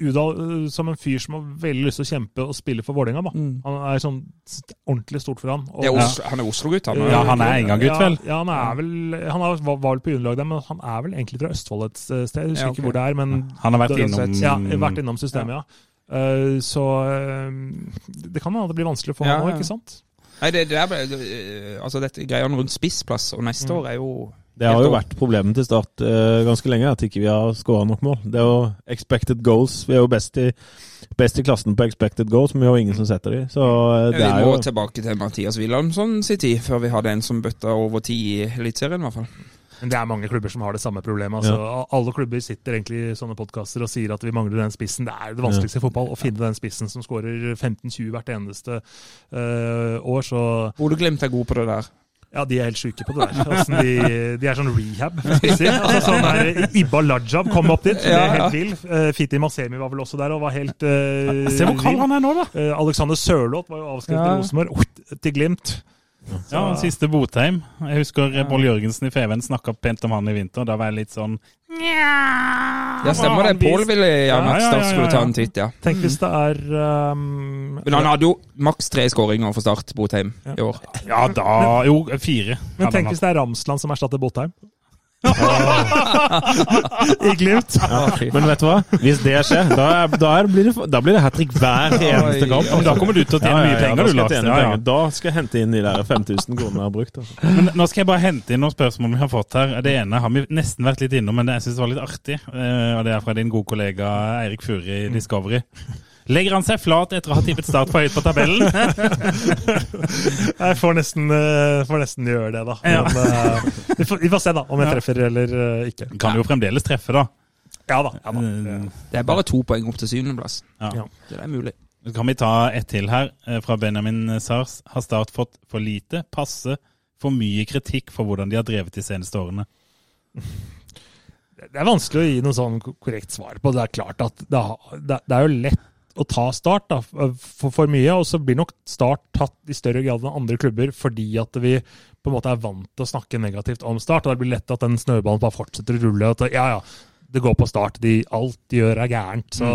Udal eh, som en fyr som har veldig lyst til å kjempe og spille for Vålerenga. Mm. Han er sånn ordentlig stort for han. Og- er Oslo, han er Oslo-gutt, han. Ja, han er engang-gutt, vel? Ja, ja, han er vel Han er, var, var vel på juniorlag der, men han er vel egentlig fra Østfold et sted. Jeg husker Ja, okay. ikke hvor det er, men Han har vært det, innom ja, vært innom systemet, ja. Eh, så uh, det kan hende det blir vanskelig for Ja, han òg, ikke sant? Nei, det, det er bare eh, Altså, dette greiene rundt spissplass, og neste Mm. år er jo Det har jo vært problemet til Start uh, ganske lenge, at ikke vi har skåra nok mål. Det er jo expected goals. Vi er jo best i, best i klassen på expected goals, men vi har ingen som setter dem. Så eh, det Vi er må jo tilbake til Mathias Wilhelmsson sin tid, før vi hadde en som bøtta over ti i Eliteserien, i hvert fall. Men det er mange klubber som har det samme problemet. Altså, Alle klubber sitter egentlig i sånne podkaster og sier at vi mangler den spissen. Det er det vanskeligste i fotball, å finne den spissen som skårer 15-20 hvert eneste uh, år. Så Bodø-Glimt er god på det der. Ja, de er helt sjuke på det der. Altså, de, de er sånn rehab Si. Altså, sånn der, Ibba Lajab kom opp dit, det Ja, er ja. helt vill. Uh, Fiti Masemi var vel også der og var helt uh, Se hvor kald han er nå, da! Uh, Alexander Sørloth var jo avskrevet Ja. til Rosenborg, til Glimt. Ja, den siste Botheim. Jeg husker Boll Jørgensen i Feven snakka pent om han i vinter. Da var jeg litt sånn Ja, stemmer det. Pål ville gjerne Ja, at ja, Start ja, skulle ta en titt, ja. Tenk hvis det er um, Men han hadde jo maks tre skåringer for Start, Botheim, i år. Ja da Jo, fire. Men tenk hvis det er Ramsland som erstatter Botheim. [laughs] I Glimt. Men vet du hva? Hvis det skjer, da, da, blir, det, da blir det hat trick hver eneste kamp. Men Da kommer du til å tjene mye penger, du, Lars. Ja. Da skal jeg hente inn de der 5000 kronene jeg har brukt. Altså. Men nå skal jeg bare hente inn noen spørsmål vi har fått her. Det ene har vi nesten vært litt innom, men det jeg synes var litt artig. Eh, Og det er fra din gode kollega Eirik Furi i Discovery. Legger han seg flat etter å ha tippet Start for høyt på tabellen? [laughs] Jeg får nesten, eh, får nesten gjøre det, da. Men, ja. vi, får, vi får se da, om jeg treffer eller eh, ikke. Kan jo fremdeles treffe, da. Ja da. Ja, da. Eh, Det er bare to poeng opp til syvendeplass. Ja. Ja. Det er mulig. Så kan vi ta ett til her, eh, fra Benjamin Sars. Har Start fått for lite, passe, for mye kritikk for hvordan de har drevet de seneste årene? Det er vanskelig å gi noe sånn korrekt svar på. Det er klart at det, har- det, det er jo lett å ta Start da, for, for mye, og så blir nok Start tatt i større grad enn andre klubber fordi at vi på en måte er vant til å snakke negativt om Start. og Det blir lett at den snøballen bare fortsetter å rulle. At ja, ja, det går på Start. De, alt de gjør, er gærent. Så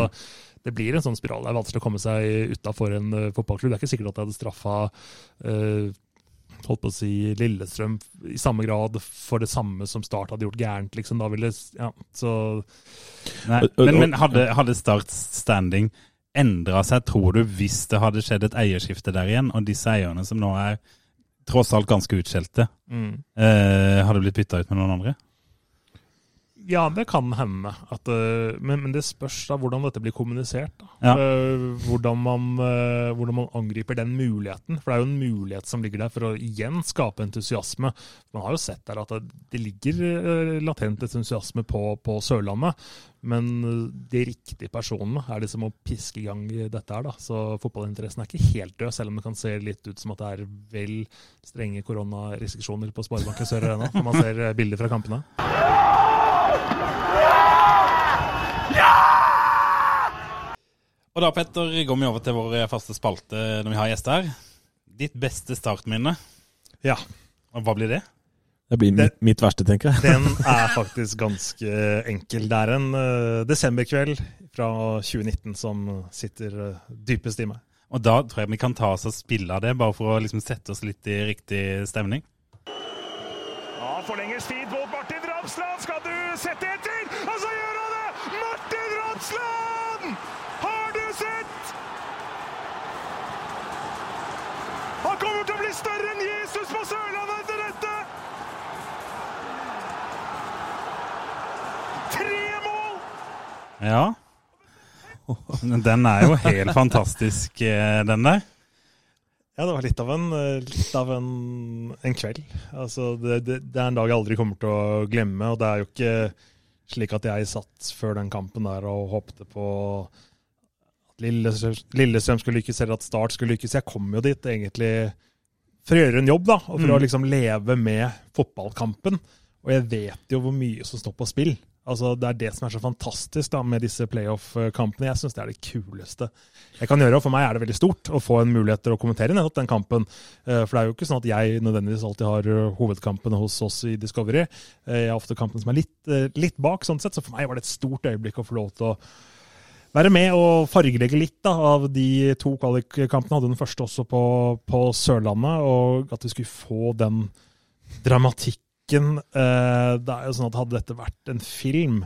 det blir en sånn spiral. Det er vanskelig å komme seg utafor en uh, fotballklubb. Det er ikke sikkert at jeg hadde straffa uh, holdt på å si Lillestrøm i samme grad for det samme som Start hadde gjort gærent. liksom. Da ville, ja, så Nei, Og- og- men, men hadde, hadde Start standing endra seg, tror du, hvis det hadde skjedd et eierskifte der igjen, og disse eierne som nå er tross alt ganske utskjelte, Mm. eh, hadde blitt bytta ut med noen andre? Ja, det kan hende. At, eh, men, men det spørs da hvordan dette blir kommunisert. Ja. Eh, hvordan, man, eh, hvordan man angriper den muligheten. For det er jo en mulighet som ligger der for å igjen skape entusiasme. Man har jo sett der at det, ligger latent entusiasme på, på Sørlandet. Men de riktige personene er de som må piske i gang dette her. da. Så fotballinteressen er ikke helt død, selv om det kan se litt ut som at det er vel strenge koronarestriksjoner på Sparebanken Sør Arena når man ser bilder fra kampene. Og da, Petter, går vi over til vår faste spalte når vi har gjester her. Ditt beste startminne, Ja. og hva blir det? Det blir mitt, mitt verste, tenker jeg. Den [laughs] er faktisk ganske enkel. Det er en uh, desemberkveld fra 2019 som sitter uh, dypest i meg. Og da tror jeg vi kan ta oss og spille av det, bare for å liksom sette oss litt i riktig stemning. Ja, forlenges tid mot Martin Ramsland. Skal du sette etter? Og så gjør han det! Martin Ramsland! Har du sett? Han kommer til å bli større enn Jesus på Sørlandet etter dette! Tre mål! Ja. Den er jo helt fantastisk, eh, den der. Ja, det var litt av en, eh, litt av en, en kveld. Altså, det, det, det er en dag jeg aldri kommer til å glemme, og det er jo ikke slik at jeg satt før den kampen der og håpte på at Lillestrøm, Lillestrøm skulle lykkes, eller at Start skulle lykkes. Jeg kom jo dit egentlig for å gjøre en jobb, da, og for å liksom leve med fotballkampen. Og jeg vet jo hvor mye som står på spill. Altså, Det er det som er så fantastisk da, med disse playoff-kampene. Jeg syns det er det kuleste jeg kan gjøre. Og for meg er det veldig stort å få en mulighet til å kommentere nettopp den kampen. Eh, For det er jo ikke sånn at jeg nødvendigvis alltid har eh, hovedkampene hos oss i Discovery. Eh, Jeg har ofte kampene som er litt, litt bak, sånn sett. Så for meg var det et stort øyeblikk å få lov til å være med og fargelegge litt da, av de to kvalikkampene. Hadde den første også på, på Sørlandet, og at vi skulle få den dramatikken. Eh, det er jo sånn at Hadde dette vært en film,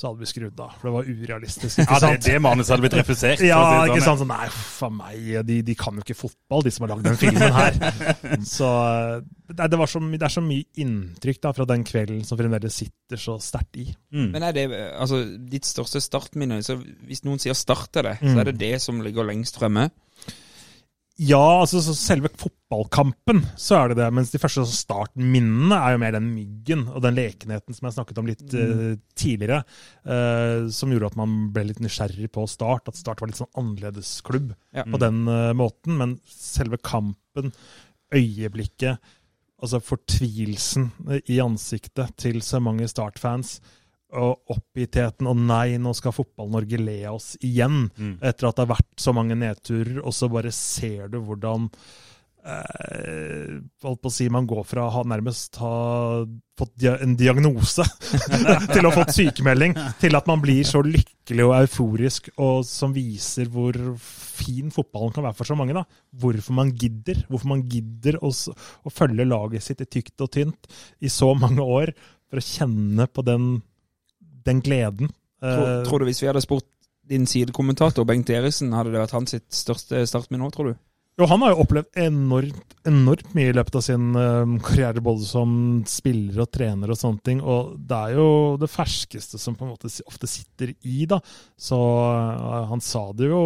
så hadde vi skrudd av. For det var urealistisk. ikke sant? Ja, det, det manuset hadde blitt refusert. Ja, si ikke sånn, sant? Sånn, nei, for meg, de, de kan jo ikke fotball, de som har lagd den filmen her. [laughs] Så det, det, var så, det er så mye inntrykk da, fra den kvelden som fremdeles sitter så sterkt i. Mm. Men er det altså, ditt største startminne? Så hvis noen sier start det', det, så Mm. er det det som ligger lengst fremme? Ja, altså så selve fotballkampen, så er det det. Mens de første startminnene er jo mer den myggen og den lekenheten som jeg snakket om litt uh, tidligere. Uh, som gjorde at man ble litt nysgjerrig på Start. At Start var litt sånn annerledes klubb Ja. på den uh, måten. Men selve kampen, øyeblikket, altså fortvilelsen i ansiktet til så mange Start-fans. Og oppgittheten og nei, nå skal Fotball-Norge le av oss igjen. Mm. Etter at det har vært så mange nedturer, og så bare ser du hvordan eh, holdt på å si, Man går fra å ha nærmest ha fått dia en diagnose [laughs] til å ha fått sykemelding, til at man blir så lykkelig og euforisk, og som viser hvor fin fotballen kan være for så mange. da. Hvorfor man gidder. Hvorfor man gidder å, å følge laget sitt i tykt og tynt i så mange år, for å kjenne på den, den gleden. Tror, Eh, tror du hvis vi hadde spurt din sidekommentator Bengt Eriksen, hadde det vært hans sitt største startminne òg, tror du? Jo, han har jo opplevd enormt, enormt mye i løpet av sin eh, karriere, både som spiller og trener og sånne ting. Og det er jo det ferskeste som på en måte ofte sitter i, da. Så eh, han sa det jo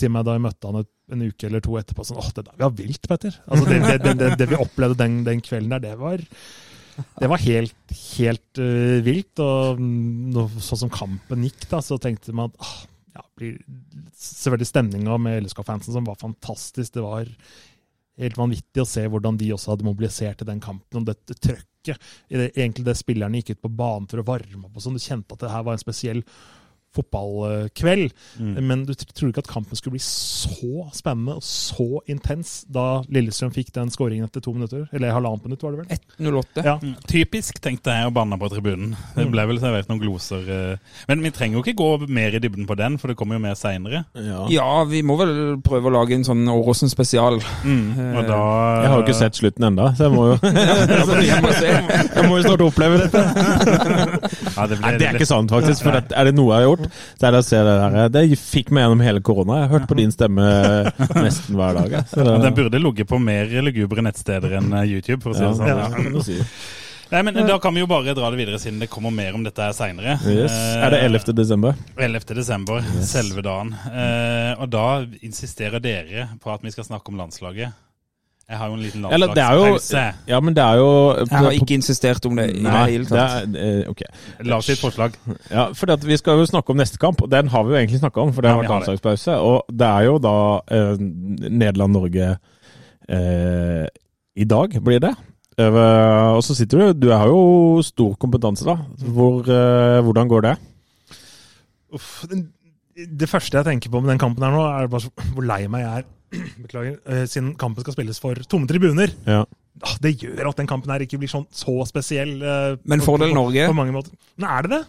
til meg da jeg møtte han et, en uke eller to etterpå. Sånn, åh, det der var vilt, Petter. Altså, det, det, det, det, det vi opplevde den, den kvelden der, det var det var helt, helt uh, vilt. Og mm, sånn som kampen gikk, da, så tenkte man at ah, ja, blir selvfølgelig stemninga med LSK-fansen som var fantastisk. Det var helt vanvittig å se hvordan de også hadde mobilisert i den kampen. Og dette trøkket egentlig det spillerne gikk ut på banen for å varme opp og sånn. Du kjente at det her var en spesiell fotballkveld. Men du trodde ikke at kampen skulle bli så spennende og så intens da Lillestrøm fikk den skåringen etter to minutter? Eller halvannet minutt, var det vel? 1.08. Ja. Mm. Typisk, tenkte jeg, å banne på tribunen. Det ble vel servert noen gloser. eh. Men vi trenger jo ikke gå mer i dybden på den, for det kommer jo mer seinere. Ja. Ja, vi må vel prøve å lage en sånn Åråsen spesial. Og da Jeg har jo ikke sett slutten ennå, så jeg må jo, [laughs] [laughs] jeg, må se. jeg må jo snart oppleve dette. [laughs] ja, det, ble, Nei, det er ikke sant, faktisk. For at, er det noe jeg har gjort, Så er det, å det, der, det fikk meg gjennom hele korona. Jeg har hørt på din stemme nesten hver dag. Så det, Den burde ligget på mer lugubre nettsteder enn eh, YouTube, for å si det sånn. ja, kan du si. Nei, men Da kan vi jo bare dra det videre, siden det kommer mer om dette her seinere. Yes. Er det 11. desember? 11. desember, selve dagen. Eh, og da insisterer dere på at vi skal snakke om landslaget. Jeg har jo en liten Eller det er landslagspause. Ja, men det er jo Jeg har ikke insistert om det i det Nei, hele det tatt. er, eh, ok. La oss si et forslag. Ja, fordi at Vi skal jo snakke om neste kamp, og den har vi jo egentlig snakka om. For det har ja, vært landslagspause. Og det er jo da eh, Nederland-Norge eh, i dag, blir det. Og så sitter du Du har jo stor kompetanse, da. Hvor, eh, hvordan går det? Uff, den- det første jeg tenker på med den kampen her nå, er bare så, hvor lei meg jeg er. [clears throat] Beklager. eh, Siden kampen skal spilles for tomme tribuner. Ja. Ah, Det gjør at den kampen her ikke blir sånn så spesiell. eh, Men fordel Norge? På mange måter. Men er det det?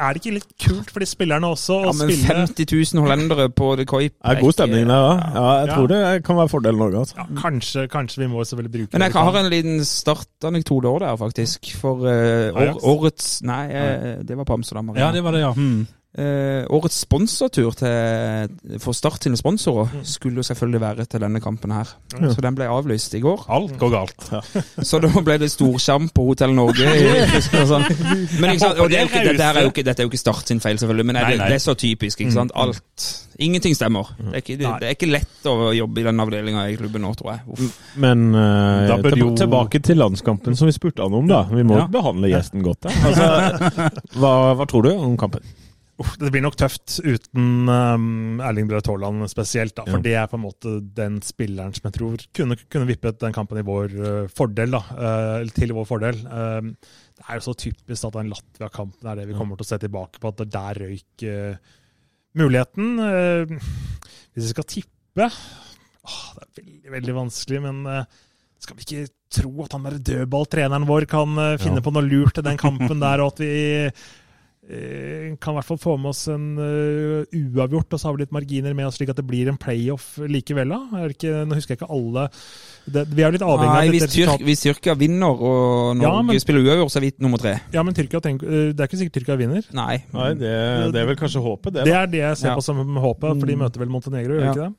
Er det ikke litt kult for de spillerne også Ja, å men spille 50 000 hollendere på The Coip Det er god stemning der, da. Ja, jeg Ja. tror det kan være fordel Norge. altså. ja, kanskje, kanskje vi må selvfølgelig bruke Men jeg har en liten startanekdote òg der, faktisk. For uh, år, årets Nei, uh, det var på Amsterdam. Ja, det var det, ja. Hmm. Eh, årets sponsortur til, for Start sine sponsorer Mm. skulle jo selvfølgelig være til denne kampen her. Så den ble avlyst i går. Alt går galt. [laughs] Så da ble det storskjerm på Hotell Norge. i [laughs] Men sant, det er ikke, dette, er jo ikke, dette er jo ikke Start sin feil, selvfølgelig, men er det, nei. det er så typisk. ikke sant? Alt. Ingenting stemmer. Det er ikke, det, det er ikke lett å jobbe i den avdelinga i klubben nå, tror jeg. Uff. Men uh, Da bør tilba- jo- tilbake til landskampen som vi spurte han om, da. Vi må Ja. behandle gjesten godt. Altså, [laughs] hva, hva tror du om kampen? Uff, det blir nok tøft uten um, Erling Braut Haaland spesielt. Da, for Ja. det er på en måte den spilleren som jeg tror kunne, kunne vippet den kampen i vår uh, fordel. Da, uh, til vår fordel. Um, det er jo så typisk at den Latvia-kampen er det vi kommer til å se tilbake på, at det der røyk uh, muligheten. Uh, hvis vi skal tippe åh, Det er veldig, veldig vanskelig, men uh, skal vi ikke tro at han der dødballtreneren vår kan uh, finne Ja. på noe lurt til den kampen [laughs] der, og at vi kan i hvert fall få med oss en uh, uavgjort, og så har vi litt marginer med oss, slik at det blir en playoff likevel. da. Er det ikke, nå husker jeg ikke alle det, Vi er jo litt avhengig Nei, av dette Tyrk, resultatet. hvis Tyrkia vinner og Norge Ja, men- spiller uavgjort, så er vi nummer tre. Ja, men Tyrkia, tenk, eh, det er ikke sikkert Tyrkia vinner. Nei. Nei, det, det er vel kanskje håpet, det. Det er det jeg ser Ja. på som håpet, for de Mm. møter vel Montenegro, gjør Ja. ikke det?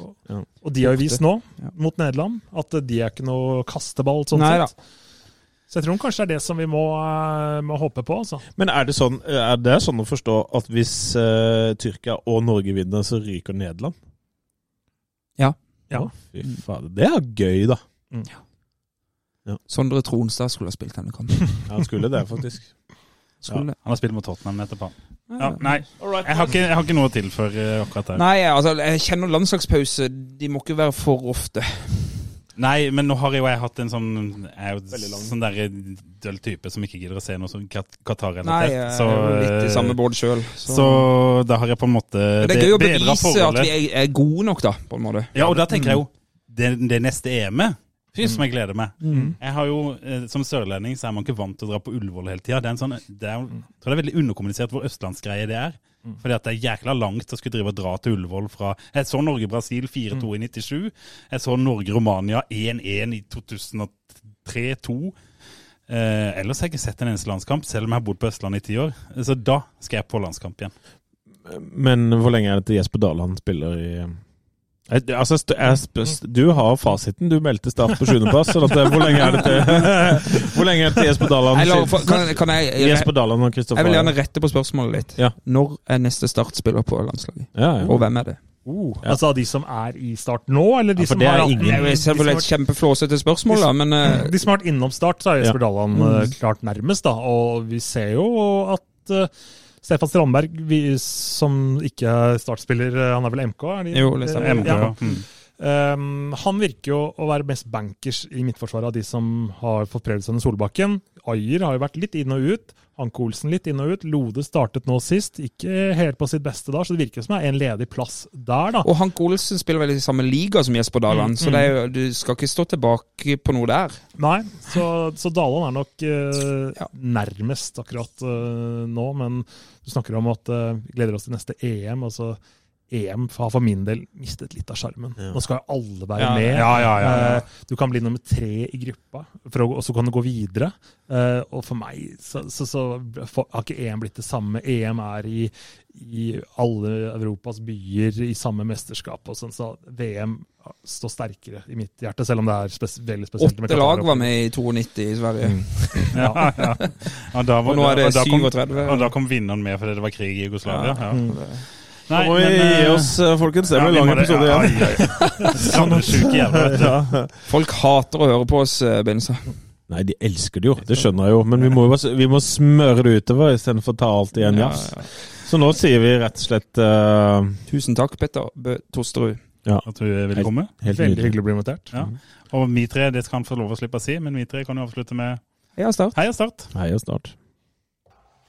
Og, Og de har jo vist nå, mot Nederland, at de er ikke noe kasteball sånn Nei da. Så jeg tror kanskje det er det som vi må, eh, må håpe på, altså. Men er det sånn, er det sånn å forstå at hvis uh, Tyrkia og Norge vinner, så ryker Nederland? Ja. Ja. Fy fader. Det er gøy, da. Sondre Tronstad skulle ha spilt denne kampen. [laughs] Ja, Han skulle det, faktisk. Skulle Ja, Han har spilt mot Tottenham etterpå. Ja, nei, jeg har, ikke, jeg har ikke noe å tilføre akkurat der. Nei, altså, jeg kjenner landslagspause. De må ikke være for ofte. Nei, men nå har jo jeg hatt en sånn Jeg er jo sånn der døll type som ikke gidder å se noe som Qatar-relatert. er jo litt i samme båt sjøl. så da har jeg på en måte Men det er gøy å bevise bevise at vi er, er gode nok, da, på en måte. Ja, og da tenker jeg jo det, det neste EM-et Fy som jeg gleder meg. Mm. Jeg har jo, eh, Som sørlending så er man ikke vant til å dra på Ullevål hele tida. Det sånn, det er, jeg tror det er veldig underkommunisert hvor østlandsgreie det er. Fordi at det er jækla langt å skulle drive og dra til Ullevål fra Jeg så Norge-Brasil 4-2 i 97. Jeg så Norge-Romania 1-1 i 2003-2. Eh, ellers har jeg ikke sett en eneste landskamp, selv om jeg har bodd på Østlandet i ti år. Så da skal jeg på landskamp igjen. Men hvor lenge er det til Jesper Dahl han spiller i Eh, Altså, Du har fasiten. Du meldte start på sjuendeplass. sånn eh, hvor lenge er det til [laughs] Hvor lenge er det til Jesper Daland kan, kan jeg, jeg, Jesper Daland og Kristoffer jeg vil gjerne rette på spørsmålet litt. Ja. Når er neste startspiller på landslaget? Ja, ja. Og hvem er det? Altså de som er i start nå, eller de Ja, som det er har ingen- Det er jo selvfølgelig et kjempeflåsete spørsmål, da, men uh, De som har vært innom start, så er Jesper Ja. Dalland eh, klart nærmest. da, Og vi ser jo at Stefan Strandberg, vi, som ikke er startspiller, eh, han er vel MK? Er de? Jo, liksom. Eh, MK, ja. ja. Mm. Um, han virker jo å være mest bankers i midtforsvaret av de som har fått prøvd seg under Solbakken. Ayer har jo vært litt inn og ut. Hanke Olsen litt inn og ut. Lode startet nå sist. Ikke helt på sitt beste da, så det virker som det er en ledig plass der, da. Og Hanke Olsen spiller vel i samme liga som Jesper Daland, Mm, så det er jo, du skal ikke stå tilbake på noe der. Nei, så, så Daland er nok eh, Ja. nærmest akkurat eh, nå, men du snakker om at eh, vi gleder oss til neste EM. altså EM har for min del mistet litt av sjarmen. Ja. Nå skal jo alle være Ja, med. ja, ja, ja, ja. Eh, Du kan bli nummer tre i gruppa, for å, og så kan du gå videre. Eh, og for meg så, så, så for, har ikke EM blitt det samme. EM er i, i alle Europas byer i samme mesterskap. og sånn, Så VM står sterkere i mitt hjerte, selv om det er spes veldig spesielt. Åtte lag var med i 92 i Sverige. [laughs] Ja, ja. Og, da, var- Og nå er det og da kom- 37. Og da kom vinneren med fordi det var krig i Jugoslavia. Ja. Mm. Nå må vi men, gi oss, eh, folkens. Det ja, blir vi en lang episode Ja, igjen. [laughs] Sånn du. Ja. Folk hater å høre på oss, eh, Benza. Nei, de elsker det jo, det skjønner jeg jo. Men vi må, vi må smøre det utover istedenfor å ta alt i en Ja, jafs. Så nå sier vi rett og slett uh... Tusen takk, Petter Bø Tosterud. At du ville komme. helt Veldig hyggelig å bli invitert. Ja. Og vi tre, det skal han få lov å slippe å si, men vi tre kan jo avslutte med Heia Start. Heia Start! Heia Start.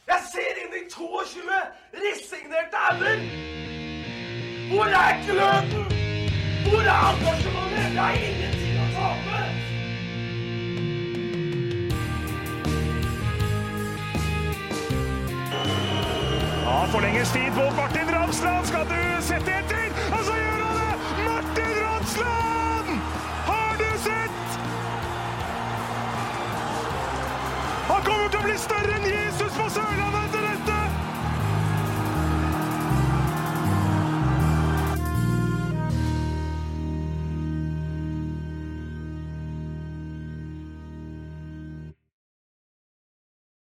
Jeg ser inn i 22 resignerte ender! Hvor er kløten? Hvor er engasjementet? Jeg har ingenting å tape! Ja, forlenges tid på Martin Ramsland. Skal du sette etter? Og så gjør han det! Martin Ramsland! Har du sett? Han kommer til å bli større